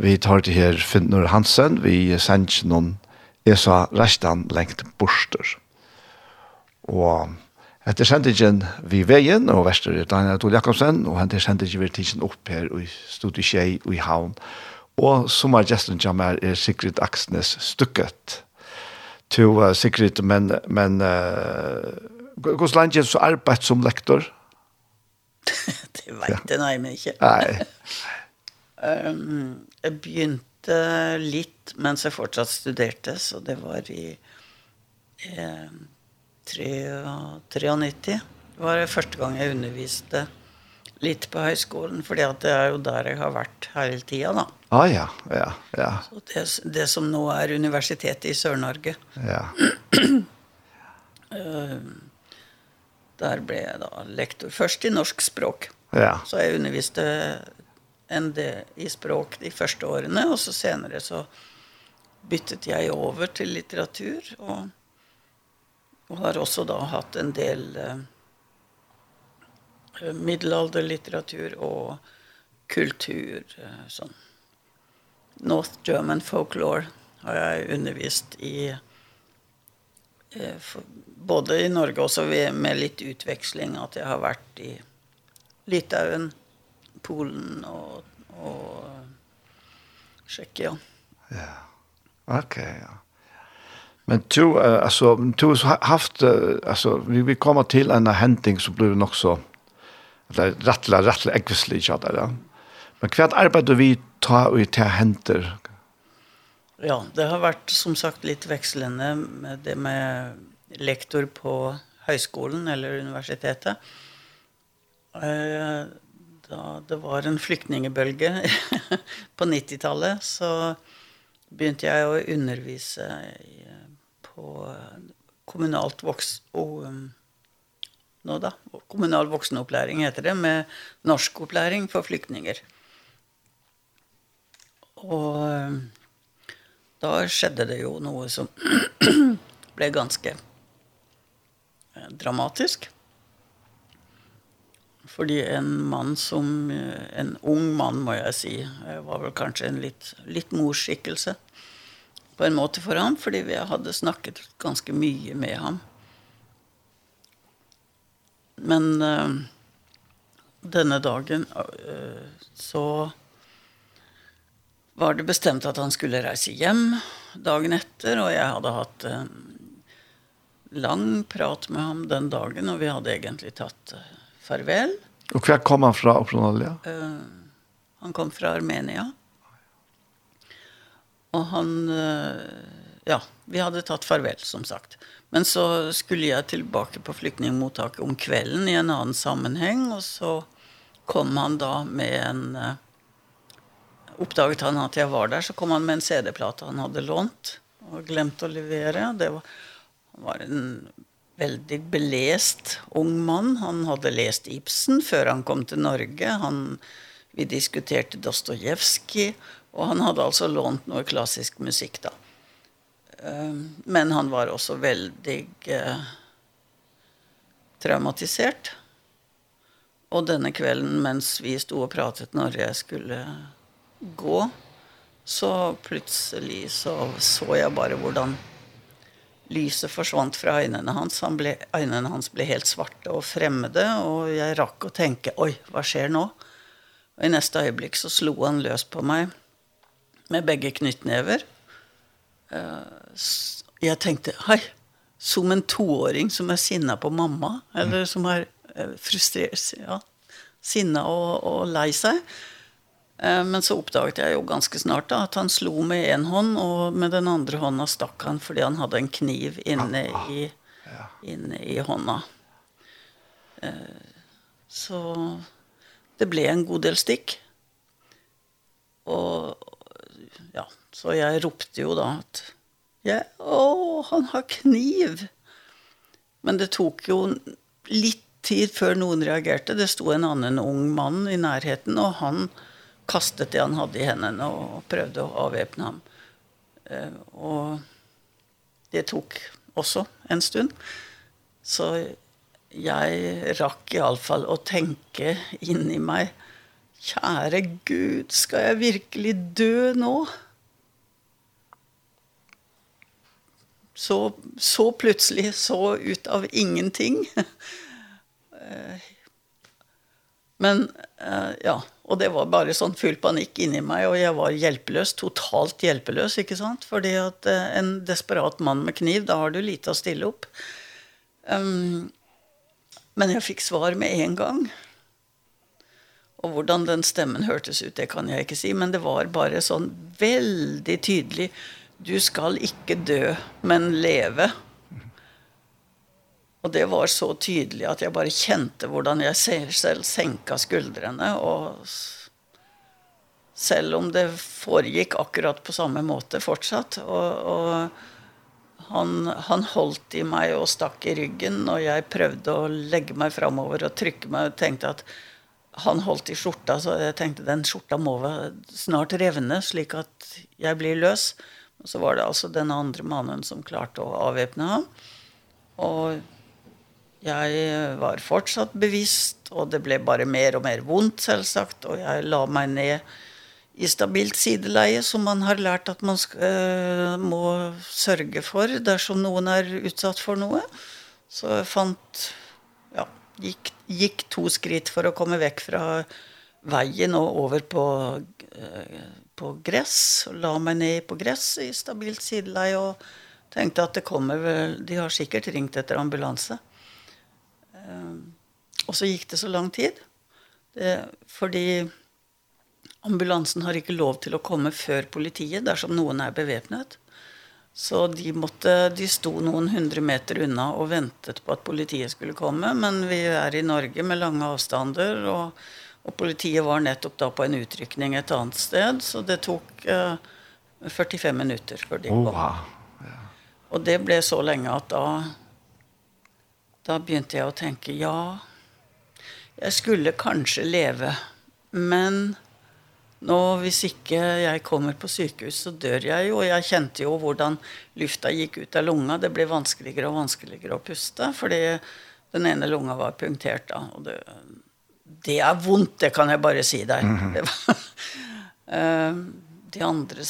Vi tar til her Finnur Hansen, vi sender noen ESA restan lengt borster. Og etter sendingen vi veien, og verster er Daniel Adol Jakobsen, og henter sendingen vi tidsen opp her i Studi Kjei og i Havn. Og som er gesten som er Sigrid Aksnes stykket. To uh, Sigrid, men, men uh, hvordan langt er så arbeid som lektor? det vet jeg nei, men ikke. nei. Um, jeg begynte litt mens jeg fortsatt studerte, så det var i eh, 93. Det var det første gang jeg underviste litt på høyskolen, fordi at det er jo der jeg har vært hele tiden da. Ah, ja, ja, ja. Så det, det som nå er universitetet i Sør-Norge. Ja. der ble jeg da lektor, først i norsk språk. Ja. Så jeg underviste enn det i språk de første årene, og så senere så byttet jeg over til litteratur, og, og har også da hatt en del uh, middelalderlitteratur og kultur, uh, sånn. North German folklore har jeg undervist i, eh, for, både i Norge og også med litt utveksling, at jeg har vært i Litauen, Polen och och Tjeckien. Ja. Okej, ja. Men du alltså du har haft alltså vi vi kommer till en händing så blir det nog så eller rattla rattla äggvislig ja, där. Ja. Men kvart arbetar vi ta och ta händer. Ja, det har varit som sagt lite växlande med det med lektor på högskolan eller universitetet. Eh da det var en flyktningebølge på 90-tallet, så begynte jeg å undervise på kommunalt voks og nå da, kommunal voksenopplæring heter det, med norskopplæring for flyktninger. Og da skjedde det jo noe som ble ganske dramatisk. Fordi en mann som, en ung mann må jeg si, var vel kanskje en litt, litt morskikkelse på en måte for ham, fordi vi hadde snakket ganske mye med ham. Men uh, denne dagen uh, så var det bestemt at han skulle reise hjem dagen etter, og jeg hadde hatt en lang prat med ham den dagen, og vi hadde egentlig tatt uh, farvel. Og hva kom han fra opprinnelig? Uh, han kom fra Armenia. Og han, uh, ja, vi hadde tatt farvel, som sagt. Men så skulle jeg tilbake på flyktningmottaket om kvelden i en annen sammenheng, og så kom han da med en, uh, oppdaget han at jeg var der, så kom han med en CD-plate han hadde lånt og glemt å levere. Det var, var en veldig belest ung mann. Han hadde lest Ibsen før han kom til Norge. Han, vi diskuterte Dostojevskij, og han hadde altså lånt noe klassisk musikk da. Men han var også veldig eh, traumatisert. Og denne kvelden mens vi sto og pratet når jeg skulle gå, så plutselig så, så jeg bare hvordan lyset forsvant fra øynene hans. Han ble, øynene hans ble helt svarte og fremmede, og jeg rakk å tenke, oi, hva skjer nå? Og i neste øyeblikk så slo han løs på meg med begge knyttnever. Jeg tenkte, hei, som en toåring som er sinna på mamma, eller som er frustrert, ja, sinna og, og lei seg, Men så oppdaget jeg jo ganske snart da, at han slo med en hånd, og med den andre hånda stakk han fordi han hadde en kniv inne i, inne i hånda. Så det ble en god del stikk. Og ja, så jeg ropte jo da at ja, å, han har kniv! Men det tok jo litt tid før noen reagerte. Det sto en annen ung mann i nærheten, og han kastet det han hade i henne och prøvde å avväpna ham. Eh, och det tog också en stund. Så jag rakk i alla fall och tenke in i mig. Kära Gud, ska jag verkligen dö nu? Så, så plötsligt, så ut av ingenting. Men ja, Och det var bara sånn full panik inne i mig och jag var hjälplös, totalt hjälplös, inte sant? För det att en desperat man med kniv, då har du lite att ställa upp. Um, men jag fick svar med en gång. Och hvordan den stemmen hørtes ut, det kan jeg ikke si, men det var bare sånn veldig tydelig, du skal ikke dø, men leve. Och det var så tydligt att jag bara kände hur jag själv sänkte skuldrene och selv om det foregikk akkurat på samme måte fortsatt. Og, og han, han holdt i meg og stakk i ryggen, og jeg prøvde å legge meg fremover og trykke meg, og tenkte at han holdt i skjorta, så jeg tenkte den skjorta må snart revne, slik at jeg blir løs. Og så var det altså den andre mannen som klarte å avvæpne ham. Og Jeg var fortsatt bevisst, og det ble bare mer og mer vondt, selvsagt. Og jeg la meg ned i stabilt sideleie, som man har lært at man skal, øh, må sørge for dersom noen er utsatt for noe. Så jeg fant, ja, gikk, gikk to skritt for å komme vekk fra veien og over på, øh, på gress. Og la meg ned på gress i stabilt sideleie og tenkte at det kommer vel, de har sikkert ringt etter ambulanse. Um, og så gikk det så lang tid. Det, fordi ambulansen har ikke lov til å komme før politiet dersom noen er beväpnad. Så de, måtte, de sto noen hundre meter unna og ventet på at politiet skulle komme. Men vi er i Norge med lange avstander, og, og politiet var nettopp da på en utrykning et annet sted. Så det tok uh, 45 minutter før de kom. Wow. Ja. Og det ble så lenge at da Da begynte jeg å tenke, ja, jeg skulle kanskje leve, men nå hvis ikke jeg kommer på sykehus, så dør jeg jo. Og jeg kjente jo hvordan lufta gikk ut av lunga. Det ble vanskeligere og vanskeligere å puste, fordi den ene lunga var punktert da, og det, det er vondt, det kan jeg bare si deg. Mm -hmm. det var, de andre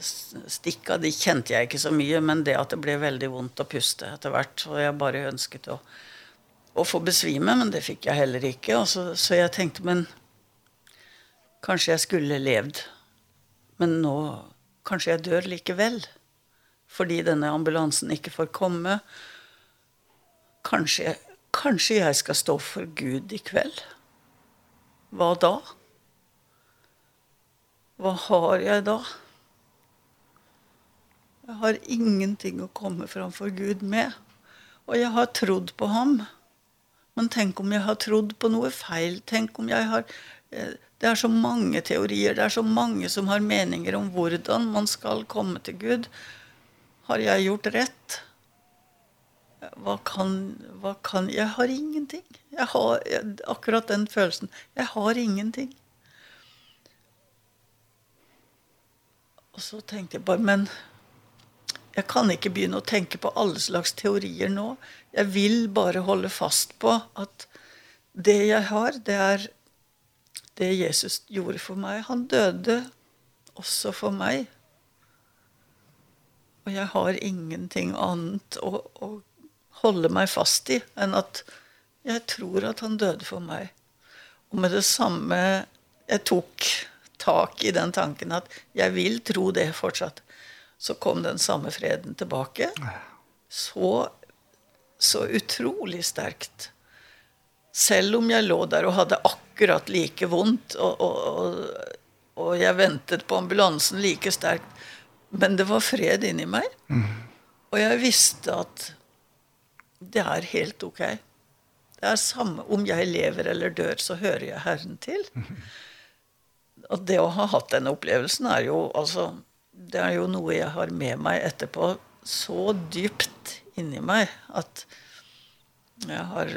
stikka, de kjente jeg ikke så mye, men det at det ble veldig vondt å puste etter hvert, og jeg bare ønsket å, å få besvime, men det fikk jeg heller ikke. Og så, så jeg tenkte, men kanskje jeg skulle levd, men nå kanskje jeg dør likevel, fordi denne ambulansen ikke får komme. Kanskje, kanskje jeg skal stå for Gud i kveld? Hva da? Hva har jeg da? Jeg har ingenting å komme framfor Gud med. Og jeg har trodd på ham. Men tenk om jeg har trodd på noe feil. Tenk om jeg har... Det er så mange teorier, det er så mange som har meninger om hvordan man skal komme til Gud. Har jeg gjort rett? Hva kan, hva kan Jeg har ingenting. Jeg har akkurat den følelsen. Jeg har ingenting. Og så tenkte jeg bare, men Jeg kan ikke begynne å tenke på alle slags teorier nå. Jeg vil bare holde fast på at det jeg har, det er det Jesus gjorde for meg. Han døde også for meg. Og jeg har ingenting annet å, å holde meg fast i enn at jeg tror at han døde for meg. Og med det samme jeg tok tak i den tanken at jeg vil tro det fortsatt så kom den samme freden tilbake. Så, så utrolig sterkt. Selv om jeg lå der og hadde akkurat like vondt, og, og, og, og jeg ventet på ambulansen like sterkt, men det var fred inni meg. Mm. Og jeg visste at det er helt ok. Det er samme om jeg lever eller dør, så hører jeg Herren til. Mm. Og det å ha hatt den opplevelsen er jo altså det er jo noe jeg har med meg etterpå så dypt inni meg at jeg har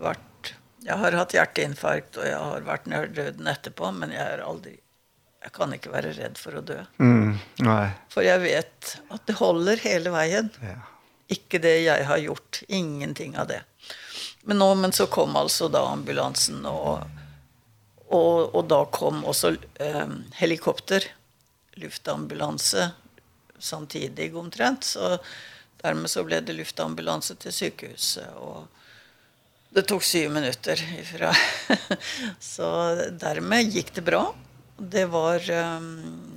vært jeg har hatt hjerteinfarkt og jeg har vært nær døden etterpå, men jeg er aldri jeg kan ikke være redd for å dø. Mm, nei. For jeg vet at det holder hele veien. Ja. Ikke det jeg har gjort, ingenting av det. Men nå men så kom altså da ambulansen og og og da kom også eh, helikopter luftambulanse samtidig omtrent. Så dermed så ble det luftambulanse til sykehuset. Og det tok syv minutter ifra. så dermed gikk det bra. Det var,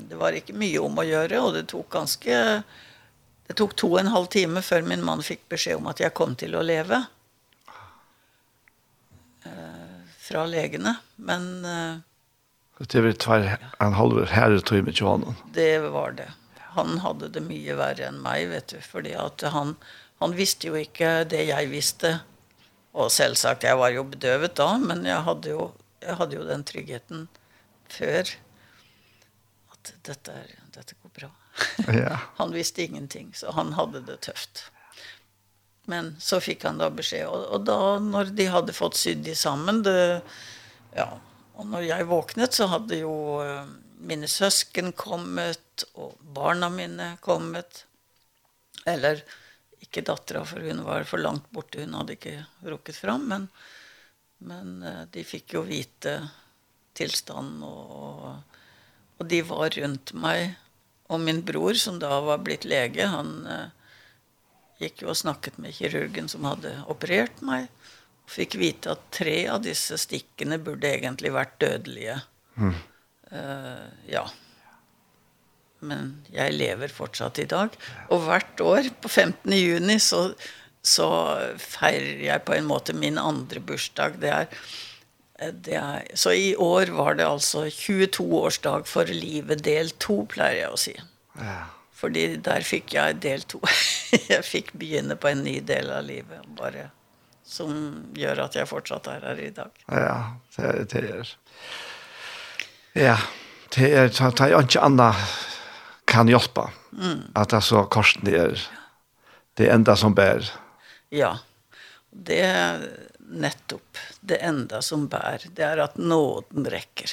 det var ikke mye om å gjøre, og det tok ganske... Det tok to og en halv time før min mann fikk beskjed om at jeg kom til å leve. Eh, fra legene. Men... Uh, Det var tvär en halv här tog med Johan. Det var det. Han hade det mycket värre än mig vet du för det att han han visste ju inte det jag visste. Och självsagt jag var ju bedövad då men jag hade ju jag hade ju den tryggheten för att detta är detta går bra. Ja. han visste ingenting så han hade det tufft. Men så fick han då besked och, och då när de hade fått sydd i sammen det ja Og när jag vaknade så hade ju eh, mina sösken kommit och barna mina kommit. Eller inte dottrar för hon var för långt borta. Hon hade inte rukket fram men men de fick ju vite tillstånd och och de var runt mig och min bror som då var blivit lege, han eh, gick ju och snackat med kirurgen som hade opererat mig. Mm fikk vite at tre av disse stikkene burde egentlig vært dødelige. Mm. Uh, ja. Men jeg lever fortsatt i dag. Og hvert år på 15. juni så, så feirer jeg på en måte min andre bursdag. Det er, det er, så i år var det altså 22-årsdag for livet del 2, pleier jeg å si. Ja. Fordi der fikk jeg del 2. jeg fikk begynne på en ny del av livet. Bare som gör att jag fortsatt är här idag. Ja, det, det Er. Ja, det är så att jag inte kan hjälpa. Mm. Att alltså korsen är det enda som bär. Ja, det är nettopp det enda som bär. Det är att nåden räcker.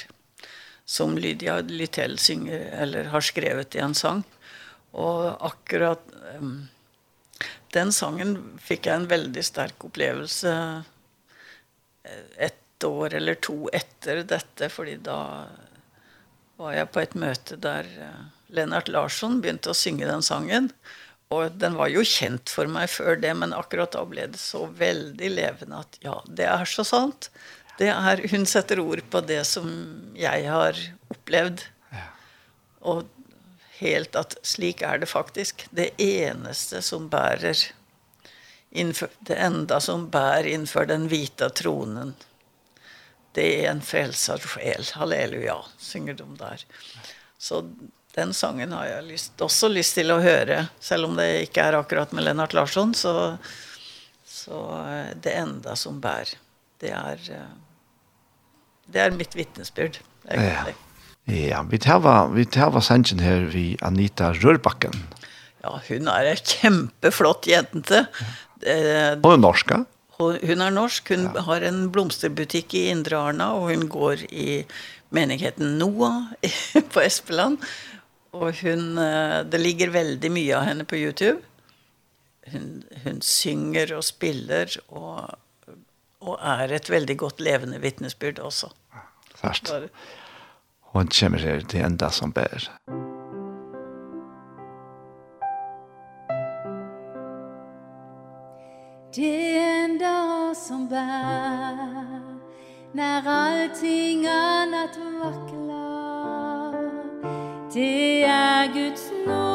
Som Lydia Littell synger, eller har skrevet i en sång. Och akkurat... Um, den sången fick jag en väldigt stark upplevelse ett år eller två efter detta fordi då var jag på ett möte där Lennart Larsson begynte att synge den sången och den var ju kjent för mig för det men akkurat då blev det så väldigt levande att ja det är så sant det är hon sätter ord på det som jag har opplevd. Ja. Och helt at slik er det faktisk. Det eneste som bærer innfør, det enda som bærer innenfor den hvite tronen det er en frelsad sjel. Halleluja, synger de der. Så den sangen har jeg lyst, også lyst til å høre. Selv om det ikke er akkurat med Lennart Larsson så, så det enda som bærer det er det er mitt vittnesbyrd ja. Ja, vi tar vi tar sangen här vi Anita Rörbacken. Ja, hon är en kjempeflott jente. Eh, är er Hon hon är norsk, hun ja. har en blomsterbutikk i Indre Arna, hon går i menigheten Noah på Espeland. Og hun, det ligger veldig mye av henne på YouTube. Hun, hun synger og spiller, og, og er et veldig godt levende vittnesbyrd også. Fast. Bare, og han kommer her til enda som ber. Det enda som bär När allting annat vacklar Det är Guds nåd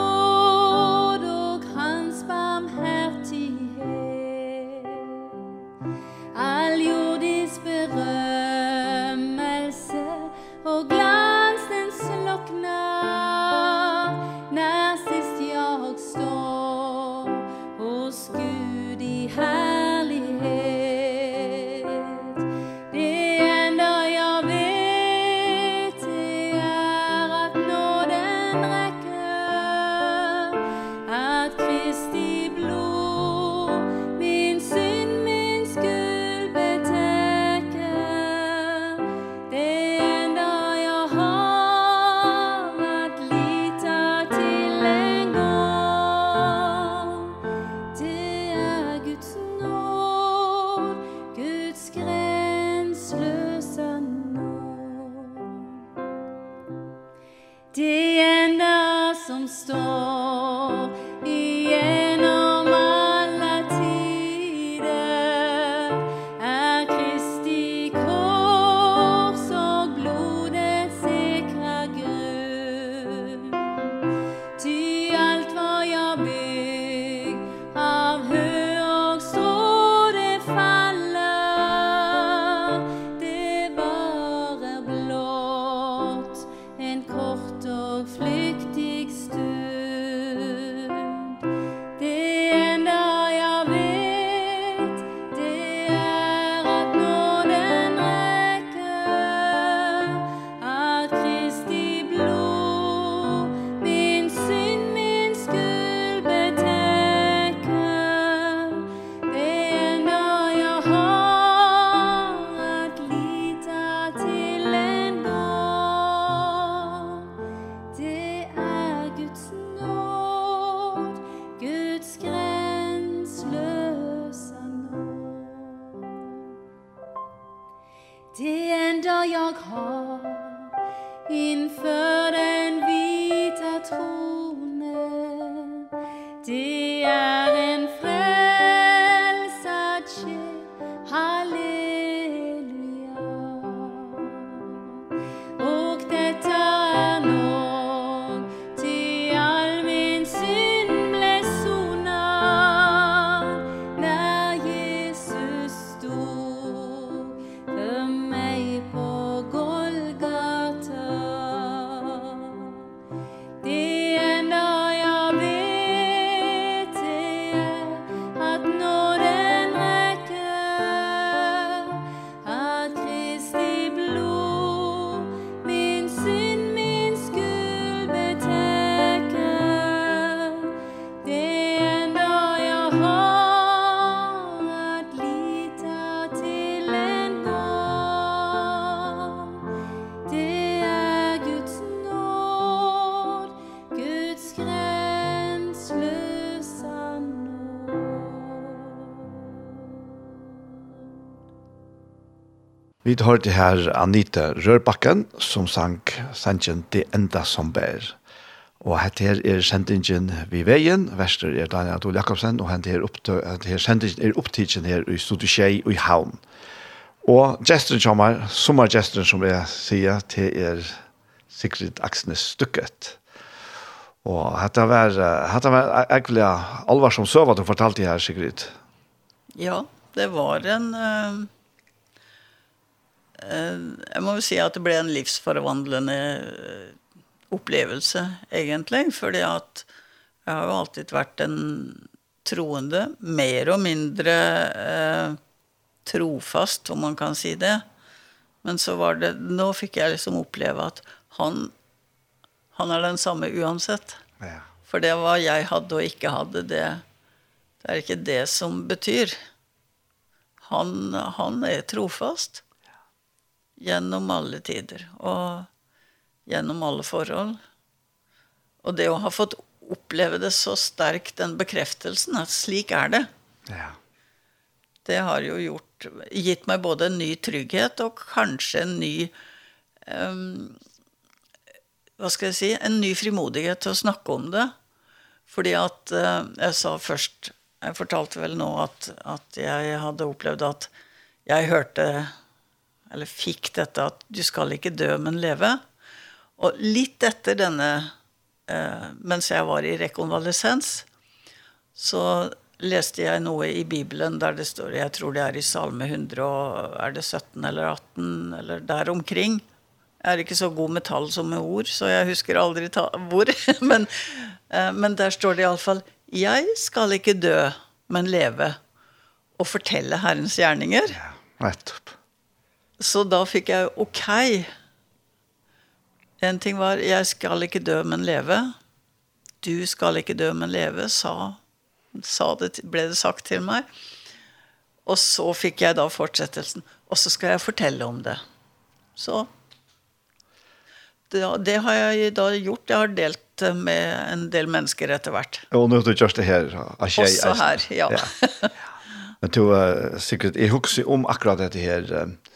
Vi det her Anita Rørbakken som sang sangen «Det enda som bær». Og hette her er sendingen vi veien. Verster er Daniel Adol Jakobsen, og hette her, her sendingen er opptidsen her i Studiskei og i Havn. Og gesten kommer, sommergesten som jeg sier, til er Sigrid Aksnes Stykket. Og hette var, hette var egentlig alvar som søv at du fortalte her, Sigrid. Ja, det var en... Uh jag måste säga att det blev en livsförvandlande upplevelse egentligen för det att jag har alltid varit en troende mer och mindre eh, trofast om man kan säga si det. Men så var det nu fick jag liksom uppleva att han han är den samme uansett. Ja. För det var jag hade och inte hade det det är inte det som betyr. Han han är trofast gjennom alle tider og gjennom alle forhold. Og det å ha fått oppleve det så sterkt, den bekreftelsen, at slik er det. Ja. Det har jo gjort, gitt meg både en ny trygghet og kanskje en ny, um, hva skal jeg si, en ny frimodighet til å snakke om det. Fordi at uh, jeg sa først, jeg fortalte vel nå at, at jeg hadde opplevd at jeg hørte eller fikk dette at du skal ikke dø, men leve. Og litt etter denne, eh, mens jeg var i rekonvalesens, så leste jeg noe i Bibelen der det står, jeg tror det er i Salme 100, og er det 17 eller 18, eller der omkring. Jeg er ikke så god med tall som med ord, så jeg husker aldri hvor, men, eh, men der står det i alle fall, jeg skal ikke dø, men leve, og fortelle Herrens gjerninger. Ja, nettopp. Så da fikk jeg ok. En ting var, jeg skal ikke dø, men leve. Du skal ikke dø, men leve, sa, sa det, ble det sagt til meg. Og så fikk jeg da fortsettelsen. Og så skal jeg fortelle om det. Så det, det har jeg da gjort. Jeg har delt med en del mennesker etter hvert. Og nå har du gjort det her. Ikke, Også her, ja. ja. Men du, sikkert, jeg husker om akkurat dette her. Uh,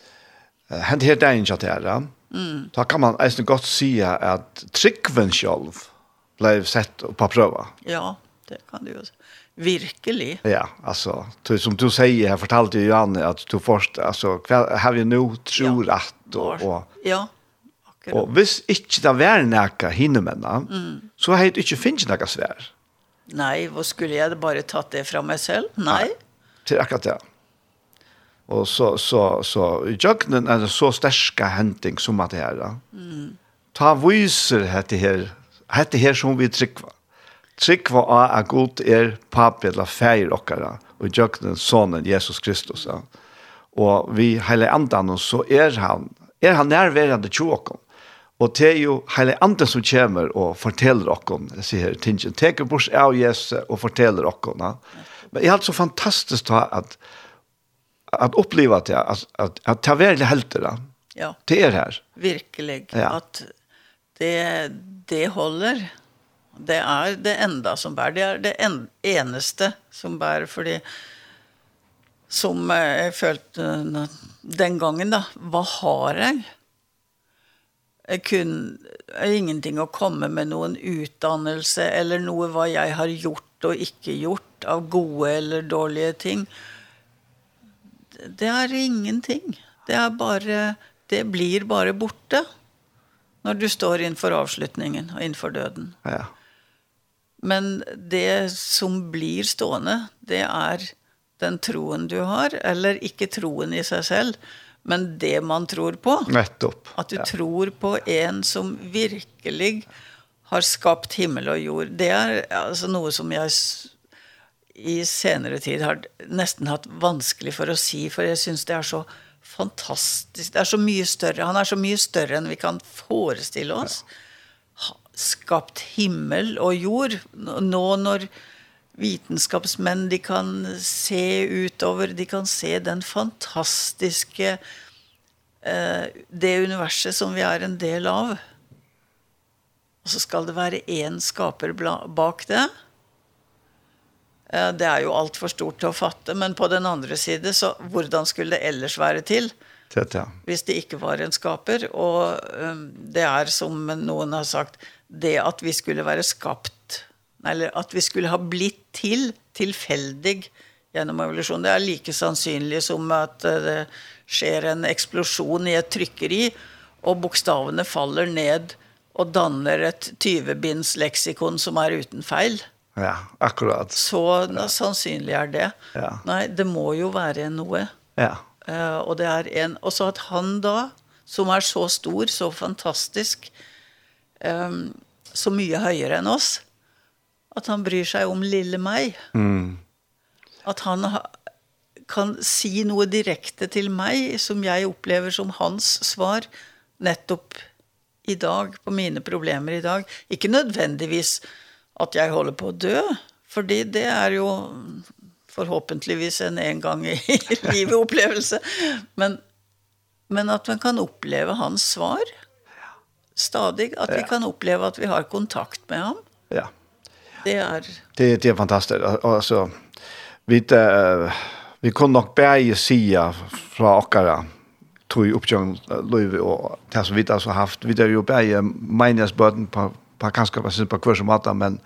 Hent her dagen kjatt her, mm. da kan man eisen godt si at tryggven selv ble sett på prøva. Ja, det kan du jo si. Virkelig. Ja, altså, som du sier, jeg fortalte jo Janne at du først, altså, hva har vi nå tror ja. at, og, ja, akkurat. Og hvis ikke det var nækka hinnemennene, mm. så har jeg ikke finnet nækka svær. Nei, hva skulle jeg bare tatt det fra meg selv? Nei. Nei. Til akkurat det. Och så så så jöknen är så starka händing som att det här. Då. Mm. Ta viser hette här hette här som vi tryckva. Tryckva av att god är pappa eller färg och och jöknen sonen Jesus Kristus. Ja. Och vi hela andan och så är han är han närvarande oss. Og det er jo hele andre som kommer og forteller oss, jeg sier tingen. Teker bors av Jesus og forteller okken. Men det er altså fantastisk da at, at att uppleva det att att att ta väl helt det. Ja. Det är här. Verkligen ja. att det det håller. Det är det enda som bär. Det är det en, eneste som bär för det som jag følte den gången da, hva har jeg? Jeg kunne ingenting å komme med noen utdannelse eller noe hva jeg har gjort og ikke gjort av gode eller dårlige ting. Mm det er ingenting. Det er bare det blir bare borte når du står innenfor avslutningen og innenfor døden. Ja. Men det som blir stående, det er den troen du har, eller ikke troen i seg selv, men det man tror på. Nettopp. At du ja. tror på en som virkelig har skapt himmel og jord. Det er altså noe som jeg i senere tid har nesten hatt vanskelig for å si, for jeg synes det er så fantastisk. Det er så mye større. Han er så mye større enn vi kan forestille oss. Skapt himmel og jord. Nå når vitenskapsmenn, de kan se utover, de kan se den fantastiske eh, det universet som vi er en del av. Og så skal det være en skaper bak det. Ja. Det er jo alt for stort til å fatte, men på den andre side, så hvordan skulle det ellers være til? Tett, ja. Hvis det ikke var en skaper, og det er som noen har sagt, det at vi skulle være skapt, eller at vi skulle ha blitt til tilfeldig gjennom evolusjon, det er like sannsynlig som at det skjer en eksplosjon i et trykkeri, og bokstavene faller ned og danner et 20-binds leksikon som er uten feil. Ja Ja, akkurat. Så ja. sannsynlig er det. Ja. Nei, det må jo være noe. Ja. Uh, og det er en, og så at han da, som er så stor, så fantastisk, um, så mye høyere enn oss, at han bryr seg om lille meg. Mm. At han ha, kan si noe direkte til meg, som jeg opplever som hans svar, nettopp i dag, på mine problemer i dag. Ikke nødvendigvis nødvendigvis at jeg holder på å dø, fordi det er jo forhåpentligvis en en gang i livet opplevelse, men, men at man kan oppleve hans svar stadig, at vi kan oppleve at vi har kontakt med ham. Ja. Det er... Det, det er fantastisk. Altså, vi, uh, vi kunne nok bære sida fra okkara tog oppgjøring løyve og det som vi har haft. Vi har jo bære meningsbøten på på kanskje på sin på kvar som hatt men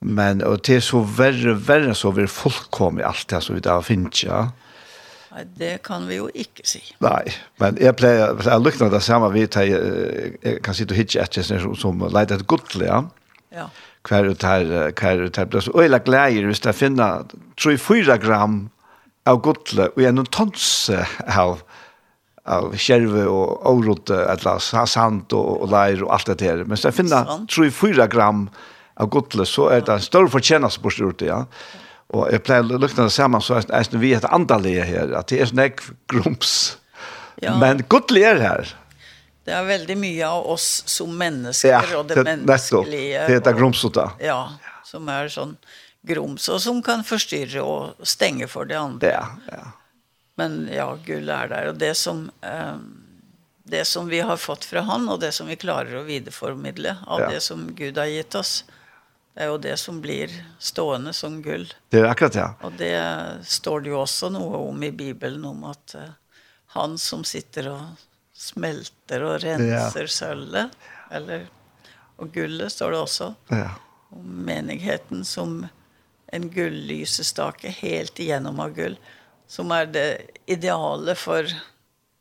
men och det er så värre värre så vi folk kom i det som vi där finns ja Nei, det kan vi jo ikke si. Nei, men jeg pleier, jeg lukner det samme vidt, jeg, jeg kan sitte og hitje etter som, som leide et godtelig, ja. Ja. Hver ut her, hver ut her, og jeg lagt leier hvis jeg finner 3-4 gram av godtelig, og jeg er noen tonse av av skjerve og årot, eller sand og, og leir og alt det der. Men så jeg finner 3-4 gram av godle, så er det en større fortjenest bort ut ja. Og jeg pleier å lukne det sammen, så er det vi et andalige her, at det er sånn ek grums. Ja. Men godle er her. Det er veldig mye av oss som mennesker, ja, og det, det menneskelige. Det heter og- grumsota. Ja, som er sånn grums, og som kan forstyrre og stenge for det andre. Ja, ja. Men ja, Gud är där och det som eh, det som vi har fått från han och det som vi klarar att videreformidle av ja. det som Gud har gett oss. Det är ju det som blir stående som guld. Det är akkurat ja. Och det står det ju också noe om i Bibeln om att eh, han som sitter och smälter och renser ja. sölvet eller och gullet står det också. Ja. Om menigheten som en guldlysestake helt igenom av guld som er det ideale for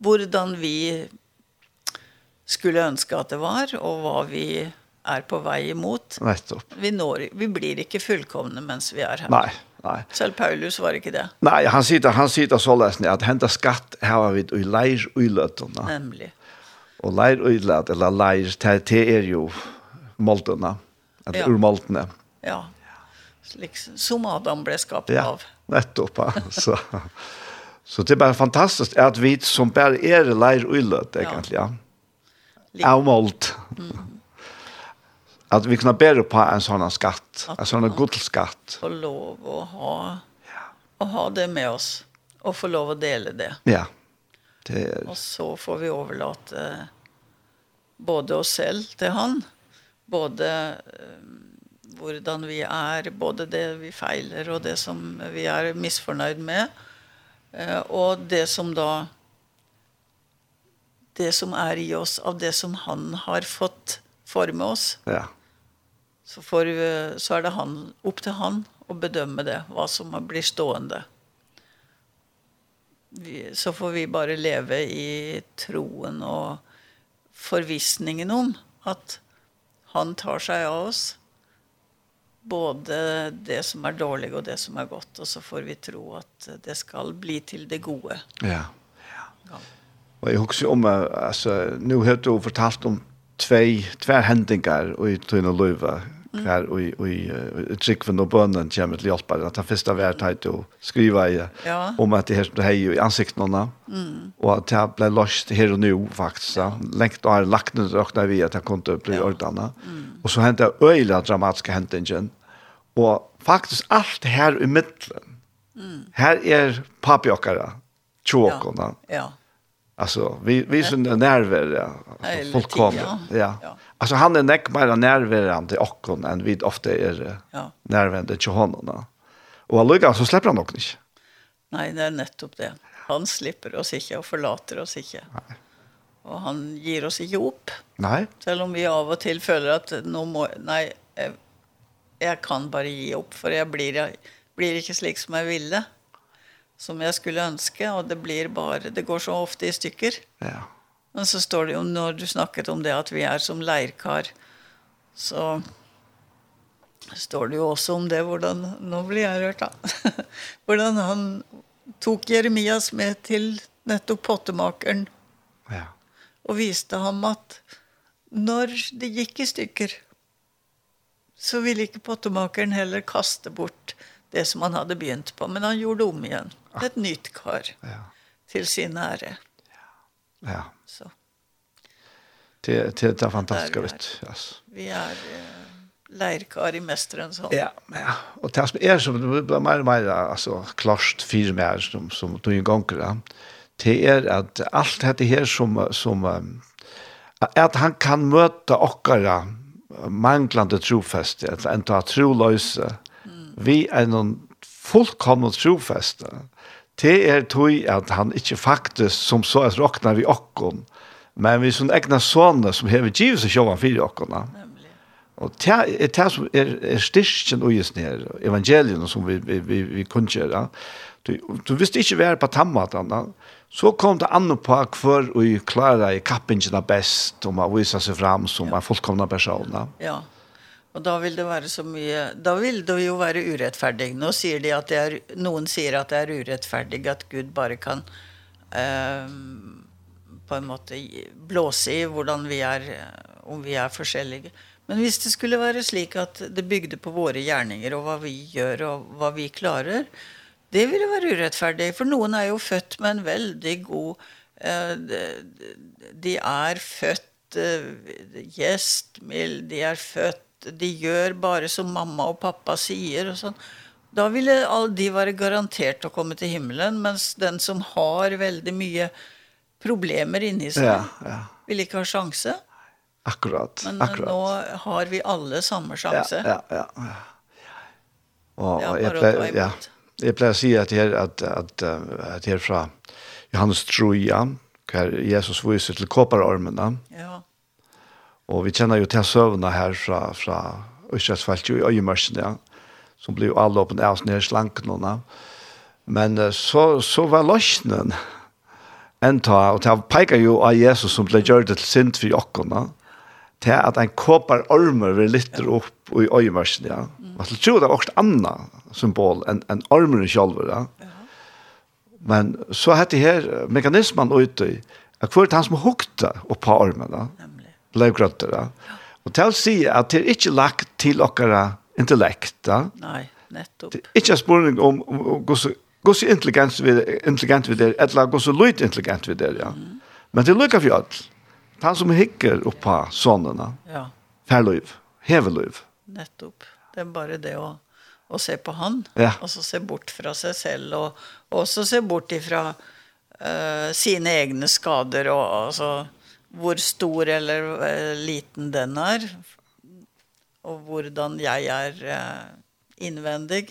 hvordan vi skulle ønske at det var, og hva vi er på vei imot. Nettopp. Vi, når, vi blir ikke fullkomne mens vi er her. Nei, nei. Selv Paulus var ikke det. Nei, han sier han sier det så lesen, at henta skatt har vi i leir uiløtene. Nemlig. Og leir uiløt, eller leir, det er jo moltene, eller ja. urmoltene. Ja, liksom, som Adam ble skapt ja, av. Ja, nettopp. så, så det är bara fantastiskt at vi som bara är lär ullet egentligen. Ja. Avmålt. Mm. Att vi kan bære på en sån skatt, en sån godskatt. Och lov och ha, ja. och ha det med oss och få lov att dela det. Ja. Det er... Och så får vi överlåta både oss selv til han, både um, hvordan vi er, både det vi feiler og det som vi er misfornøyd med, og det som da det som er i oss av det som han har fått forme oss. Ja. Så, får, vi, så er det han, opp til han å bedømme det, hva som blir stående. Vi, så får vi bare leve i troen og forvisningen om at han tar seg av oss, både det som är dåligt och det som är gott och så får vi tro att det skal bli till det gode. Ja. Ja. Og jag husker om alltså nu har du fortalt om två två händingar och i Tøyne löva här och i och i trickven og bønnen kommer till hjälp att ta första värd tajt å skrive i ja. om at det her som hej i ansiktene. mm. och att det ble løst her og nå, faktisk. ja. Lengt og har lagt nu räknar vi at det kunne bli ja. ordene. mm. och så hände øyelig dramatiske hendingen. Og faktisk alt her i mitten mm. här är papjockare tjokorna ja, ja. Alltså vi vi som är nerver ja. fullkomligt ja. ja. ja Alltså han är näck bara närvarande och hon än vi ofta är ja. närvarande till honom. Och alltså så släpper han också inte. Nej, det är nettopp det. Han slipper oss inte och förlater oss inte. Nej. Och han ger oss ihop. Nej. Selv om vi av och till följer att nu må, nej, jag, jag kan bara ge upp för jag blir, jag blir inte slik som jag ville. Som jag skulle önska och det blir bara, det går så ofta i stycker. Ja. Men så står det jo, når du snakket om det, at vi er som leirkar, så står det jo også om det, hvordan, nå blir jeg rørt da, hvordan han tok Jeremias med til nettopp pottemakeren, ja. og viste ham at når det gikk i stykker, så ville ikke pottemakeren heller kaste bort det som han hadde begynt på, men han gjorde om igjen. Et nytt kar ja. til sin ære. Ja, ja Så. Det, det, det er fantastisk vet. Yes. Vi er lärkar i mästerens hand. Ja, ja. Och det som är som det blir mer och mer alltså klart fyra mer som som du en gång då. Det är att allt det här som som att han kan möta okkara manglande trofäste, att inte ha trolöse. Mm. Vi är någon fullkommen trofäste. Mm Det er tog at han ikke faktisk som så er råkna vi okkon, men vi som egna sånne som hever givet seg sjåvan fyrir okkona. Og det er det som er, er styrkjen og just nere, evangelien som vi, vi, vi, vi kunnskjører. Du, du visste ikke vi på tammatan, så kom det an på hver og klara i kappingen best, og å vise seg fram som ja. en fullkomna person. Ja, ja Og da vil det være så mye, da vil det jo være urettferdig. Nå sier de at det er, noen sier at det er urettferdig at Gud bare kan eh, på en måte blåse i hvordan vi er, om vi er forskjellige. Men hvis det skulle være slik at det bygde på våre gjerninger og hva vi gjør og hva vi klarer, det ville være urettferdig. For noen er jo født med en veldig god eh, de er født gjestmild, de er født de gjør bare som mamma og pappa sier og sånn. Da ville all de være garantert å komme til himmelen, mens den som har veldig mye problemer inni seg, ja, ja. vil ikke ha sjanse. Akkurat, Men akkurat. nå har vi alle samme sjanse. Ja, ja, ja. Og jeg pleier, ja, jeg pleier å si at her, at, at, at her fra Johannes Troja, hver Jesus viser til kåparormene, ja. Og vi kjenner jo til søvnene her fra, fra Østresfelt i Øyemørsen, ja, som blir jo alle åpne av oss nede i slankene. Men så, så var løsningen en ta, og det peker jo av Jesus som ble gjort til sint for jokkene, til at en kåpar ormer vil lytte opp i Øyemørsen. ja. Og jeg tror det var også annet symbol enn en ormeren selv, ja. Men så hette her mekanismen ute i, at det han som hukte opp på ormen, ja blev grøtter. Ja. Og til å si at det er ikke lagt til dere intellekt. Da. Nei, nettopp. Det er ikke spørning om, om, om hvordan intelligent vi, intelligent vi er, eller hvordan løyt intelligent vi er. Ja. Mm. Men det er lykke for alt. Han som hikker på sånne. Ja. Færløyv, heveløyv. Nettopp. Det er bare det å och se på han ja. och så se bort från sig själv och och så se bort ifrån eh uh, sina egna skador och alltså hvor stor eller uh, liten den er, og hvordan jeg er uh, innvendig,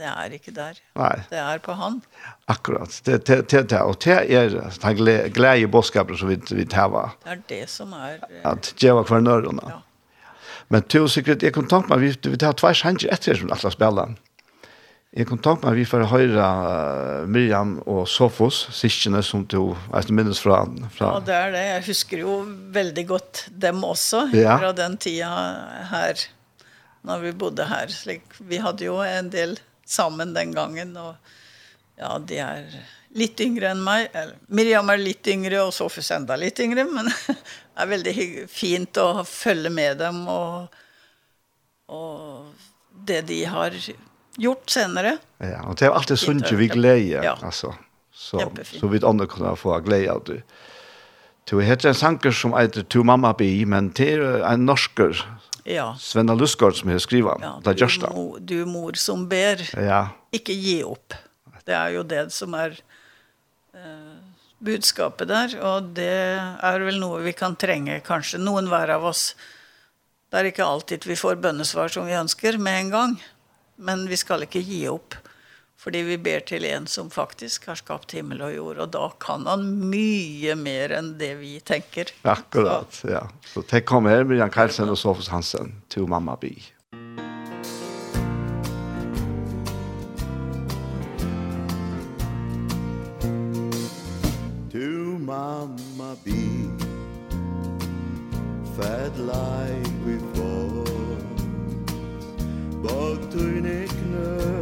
det er ikke der. Nei. Det er på han. Akkurat. Det, det, det, det. Og det er den glede bådskapen som vi, vi tar. Det er det som er... Uh, At djeva kvarnørene. Ja. Men til sikkert, jeg kom tanke meg, vi, vi tar tvær sanger etter som alle spiller. Ja Jeg kan tanke meg, vi får høre Miriam og Sofos, siskene som du er minnes fra, fra... Ja, det er det. Jeg husker jo veldig godt dem også, ja. fra den tida her, når vi bodde her. Slik, vi hadde jo en del sammen den gangen, og ja, de er litt yngre enn meg. Miriam er litt yngre, og Sofus enda litt yngre, men det er veldig fint å følge med dem, og, og det de har gjort senere. Ja, och det är alltid sunt vi glädje ja. alltså. Så så vi andra kan få glede av det. Du heter en sanker som heter To mamma bi, men det er en norsker. Ja. Svenna Lusgaard som har skrivet. Ja, det är just det. Du mor som ber. Ja. Ikke ge upp. Det är ju det som är eh, budskapet där. Och det är väl noe vi kan trenge, kanske. Någon hver av oss. Det er inte alltid vi får bønnesvar som vi ønsker med en gang. Men vi skal ikke gi opp. Fordi vi ber til en som faktisk har skapt himmel og jord, og da kan han mye mer enn det vi tenker. Akkurat, så. ja. Så tenk kom her, Miriam Karlsen og Sofus Hansen, to mamma bi. To mamma bi, fed life og tøyne knø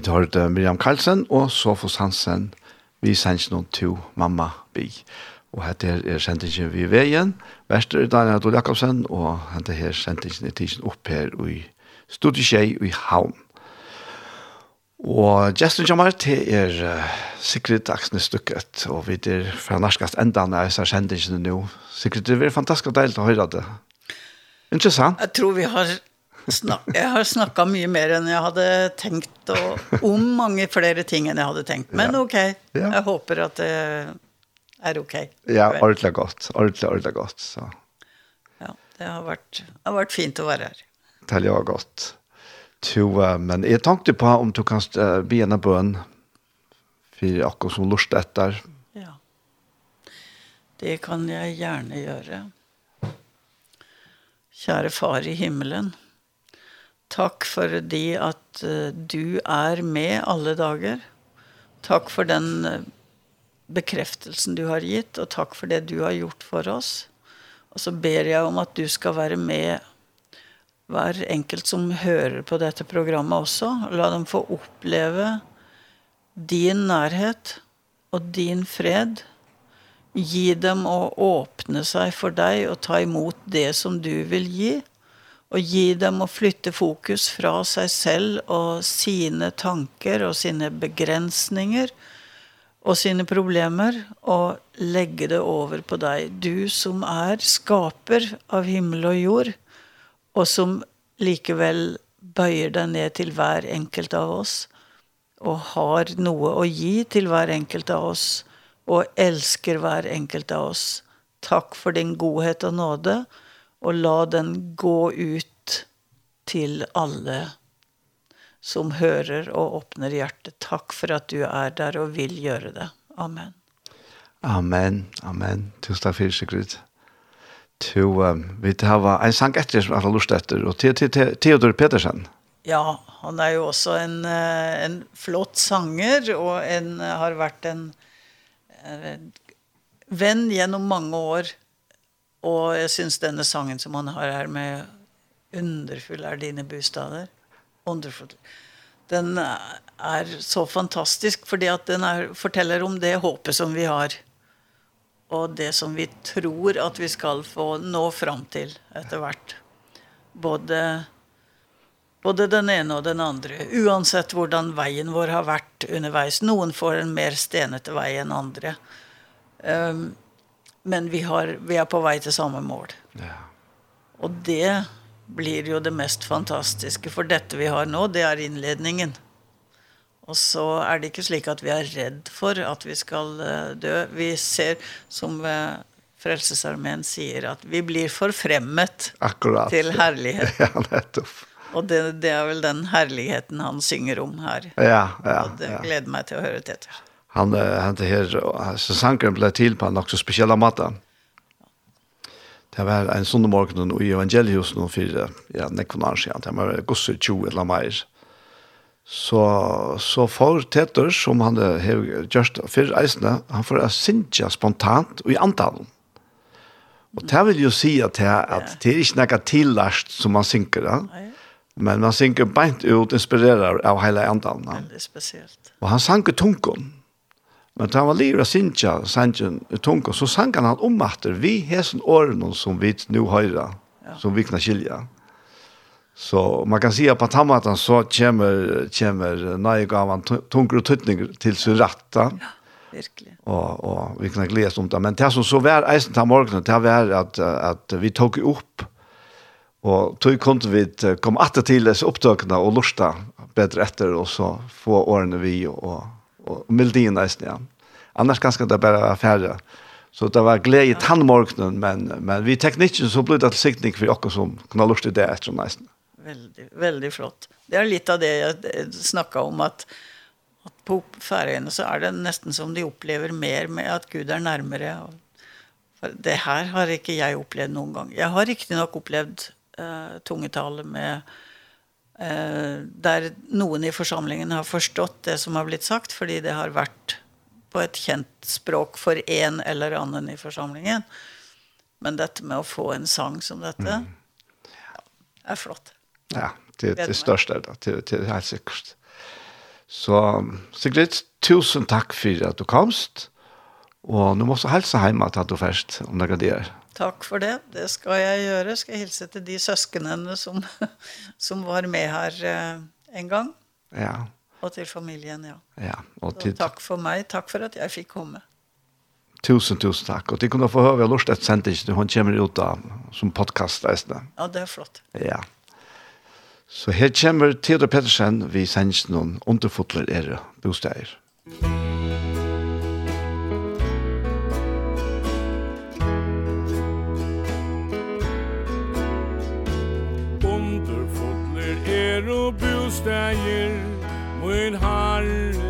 vi tar det Miriam Karlsen og Sofus Hansen. Vi sender noen to Mamma Bi. Og hette her er sendingen vi ved igjen. Vester er Daniel Adol Jakobsen, og hette her sendingen er tidsen opp her i Studieskjei i Havn. Og Justin Jamar, til er uh, Sigrid Aksnes Stykket, og vi er fra norskast enda når jeg ser sendingen nå. Sigrid, det er fantastisk deilig å høre det. Interessant. Jeg tror vi har Snak, jeg har snakket mye mer enn jeg hadde tenkt, og om mange flere ting enn jeg hadde tenkt. Men ja. ok, ja. jeg håper at det er ok. Ja, ordentlig godt. Ordentlig, ordentlig godt. Så. Ja, det har vært, det har vært fint å være her. Det har godt. To, uh, men jeg tenkte på om du kan uh, be en bøn for akkurat som lort etter. Ja, det kan jeg gjerne gjøre. Kjære far i himmelen. Takk for det at du er med alle dager. Takk for den bekreftelsen du har gitt, og takk for det du har gjort for oss. Og så ber jeg om at du skal være med hver enkelt som hører på dette programmet også. La dem få oppleve din nærhet og din fred. Gi dem å åpne seg for deg og ta imot det som du vil gi og gi dem å flytte fokus fra seg selv og sine tanker og sine begrensninger og sine problemer og legge det over på deg. Du som er skaper av himmel og jord og som likevel bøyer deg ned til hver enkelt av oss og har noe å gi til hver enkelt av oss og elsker hver enkelt av oss. Takk for din godhet og nåde og och la den gå ut till alla som hører og åpner hjertet. Takk for at du er der og vil gjøre det. Amen. Amen, amen. Tusen takk for Sigrid. To, um, vi har en sang etter som jeg har lyst etter, og til, til, til Theodor Petersen. Ja, han er jo også en, en flott sanger, og en, har vært en, en venn gjennom mange år. Og jeg synes denne sangen som han har her med underfull er dine bostader, underfull, den er så fantastisk fordi at den er, forteller om det håpet som vi har og det som vi tror at vi skal få nå fram til etter hvert. Både, både den ene og den andre. Uansett hvordan veien vår har vært underveis. Noen får en mer stenete vei enn andre. Um, men vi har vi är på väg till samma mål. Ja. Och det blir ju det mest fantastiska för detta vi har nu, det är inledningen. Och så är det inte slik att vi är rädd för att vi ska dö. Vi ser som Frelsesarmeen säger att vi blir förfrämmet Akkurat. till härlighet. Ja, nettopp. Och det, det är väl den härligheten han synger om här. Ja, ja. Och det ja. gläder mig till att höra det. Etter han han det här så sanken blev till på något så speciella matta. Det var en sånn morgen i evangelihusen og fire, ja, nekvonar sier han, det var gosser 20 eller mer. Så, så for Teter, som han har gjort för eisene, han får sinja spontant og i antall. Og det vil jo si at det, at det er ikke noe tillast som man synker, ja. men man synker beint ut, inspirerer av hele antallen. Det er spesielt. Og han sanker tungen. Men da han var livet av Sintja, Sanjen Tunko, så sang han om at vi hesen årene som vi nå høyre, ja. som vi kan skilja. Så man kan si at på tammatan så kommer, kommer nøyegaven tunker og tøtninger til sin rette. Ja, virkelig. Og, og vi kan glede om det. Men det som så var eisen til morgenen, det var at, at vi tok opp Og tog kom vi kom atter til disse opptøkene og lusta bedre etter, og så få årene vi og, og og melodien nästan ja. Annars ganske det bara færre. Så det var glädje i tannmorgenen, men, men vi teknikken så ble det till siktning för oss som kunde lust det etter nästan. Väldigt, väldigt flott. Det är lite av det jag snakket om att, att på färgen så är det nästan som de upplever mer med att Gud är närmare. For det här har inte jag upplevt någon gång. Jag har riktigt nok upplevt uh, tungetale med eh, der noen i forsamlingen har forstått det som har blitt sagt, fordi det har vært på et kjent språk for en eller annen i forsamlingen. Men dette med å få en sang som dette, mm. ja, er flott. Ja, det er det største, da. Det, det er helt sikkert. Så Sigrid, tusen takk for at du komst. Og nå må du helse hjemme til at du først, om det er det. Takk for det. Det skal jeg gjøre. Skal jeg hilse til de søskenene som, som var med her en gang. Ja. Og til familien, ja. ja og til... Så takk for meg. Takk for at jeg fikk komme. Tusen, tusen takk. Og til kunne få høre lort et sending når hun kommer ut av, som podcast. Ja, det er flott. Ja. Så her kommer Theodor Pettersen vi sender noen underfotler er bosteder. Musikk stægir mun harre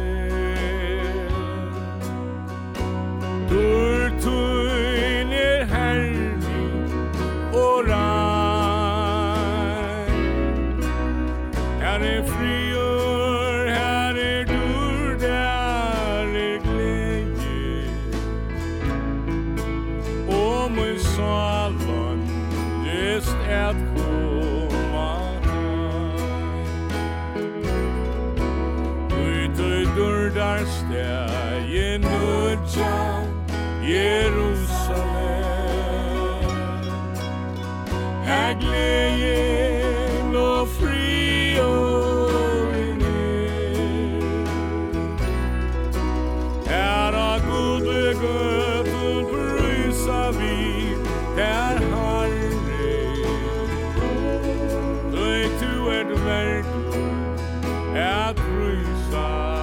true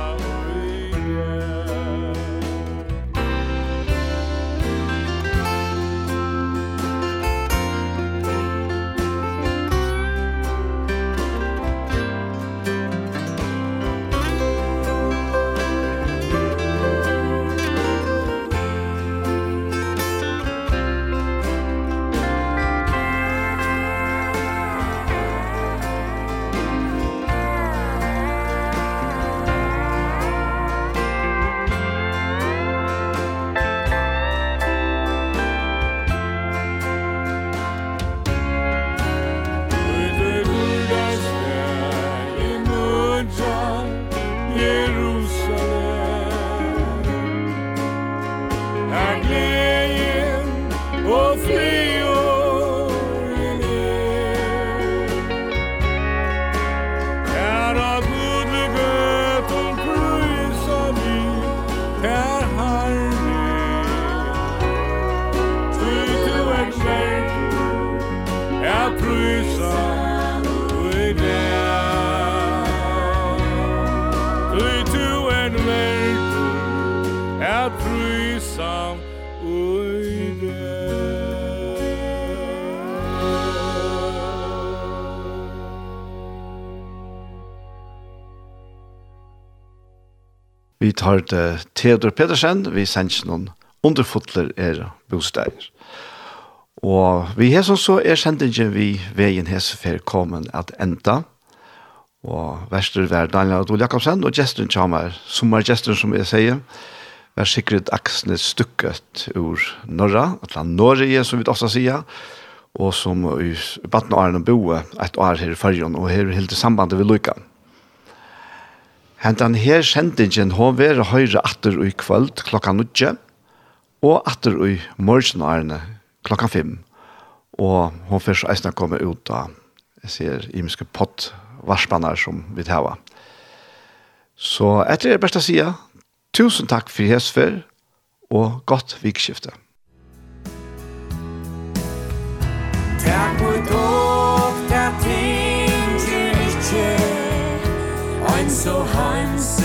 hørte Theodor Pedersen, vi sendte noen underfotler er bosteder. Og vi har som så er sendingen vi veien hesefer kommen at enda. Og verster var Daniel Adol Jakobsen, og gesten kommer, som er gesten som jeg sier, var sikkert aksene stykket ur Norra, eller Norge, som vi ofte sier, og som i Battenåren og Boe, et år her i Førjon, og her er helt i sambandet ved Lukan. Hentan her sendingen, hon vera høyre atter i kvöld klokka nudje, og atter i morgenarne klokka fem. Og hon først eisne komme ut av, jeg ser, imiske pottvarspannar som vi hava. Så etter det er best å si, tusen takk for hesfer, og godt vikskifte. Takk so hands